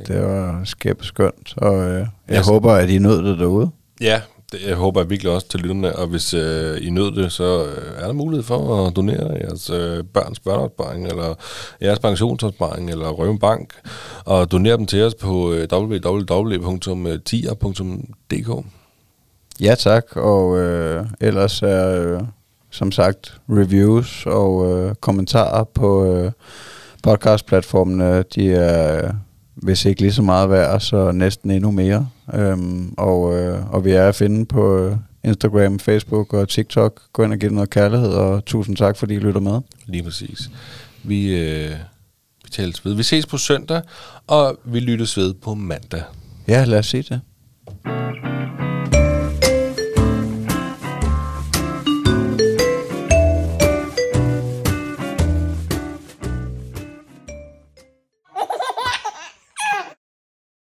det, gang, var skæbt skønt. Og øh, jeg Jeg- håber, at I nød det derude. Ja, det, jeg håber jeg virkelig også til lytterne, og hvis øh, I nød det, så øh, er der mulighed for at donere jeres øh, børns børneopsparing, eller jeres pensionsopsparing, eller røve en bank, og donere dem til os på øh, www.tier.dk. Ja tak, og øh, ellers er, øh, som sagt, reviews og øh, kommentarer på øh, podcastplatformene, de er, hvis ikke lige så meget værd, så næsten endnu mere. Øhm, og, øh, og vi er at finde på øh, Instagram, Facebook og TikTok. Gå ind og det noget kærlighed, og tusind tak, fordi I lytter med. Lige præcis. Vi, øh, vi tales ved. Vi ses på søndag, og vi lyttes ved på mandag. Ja, lad os sige det.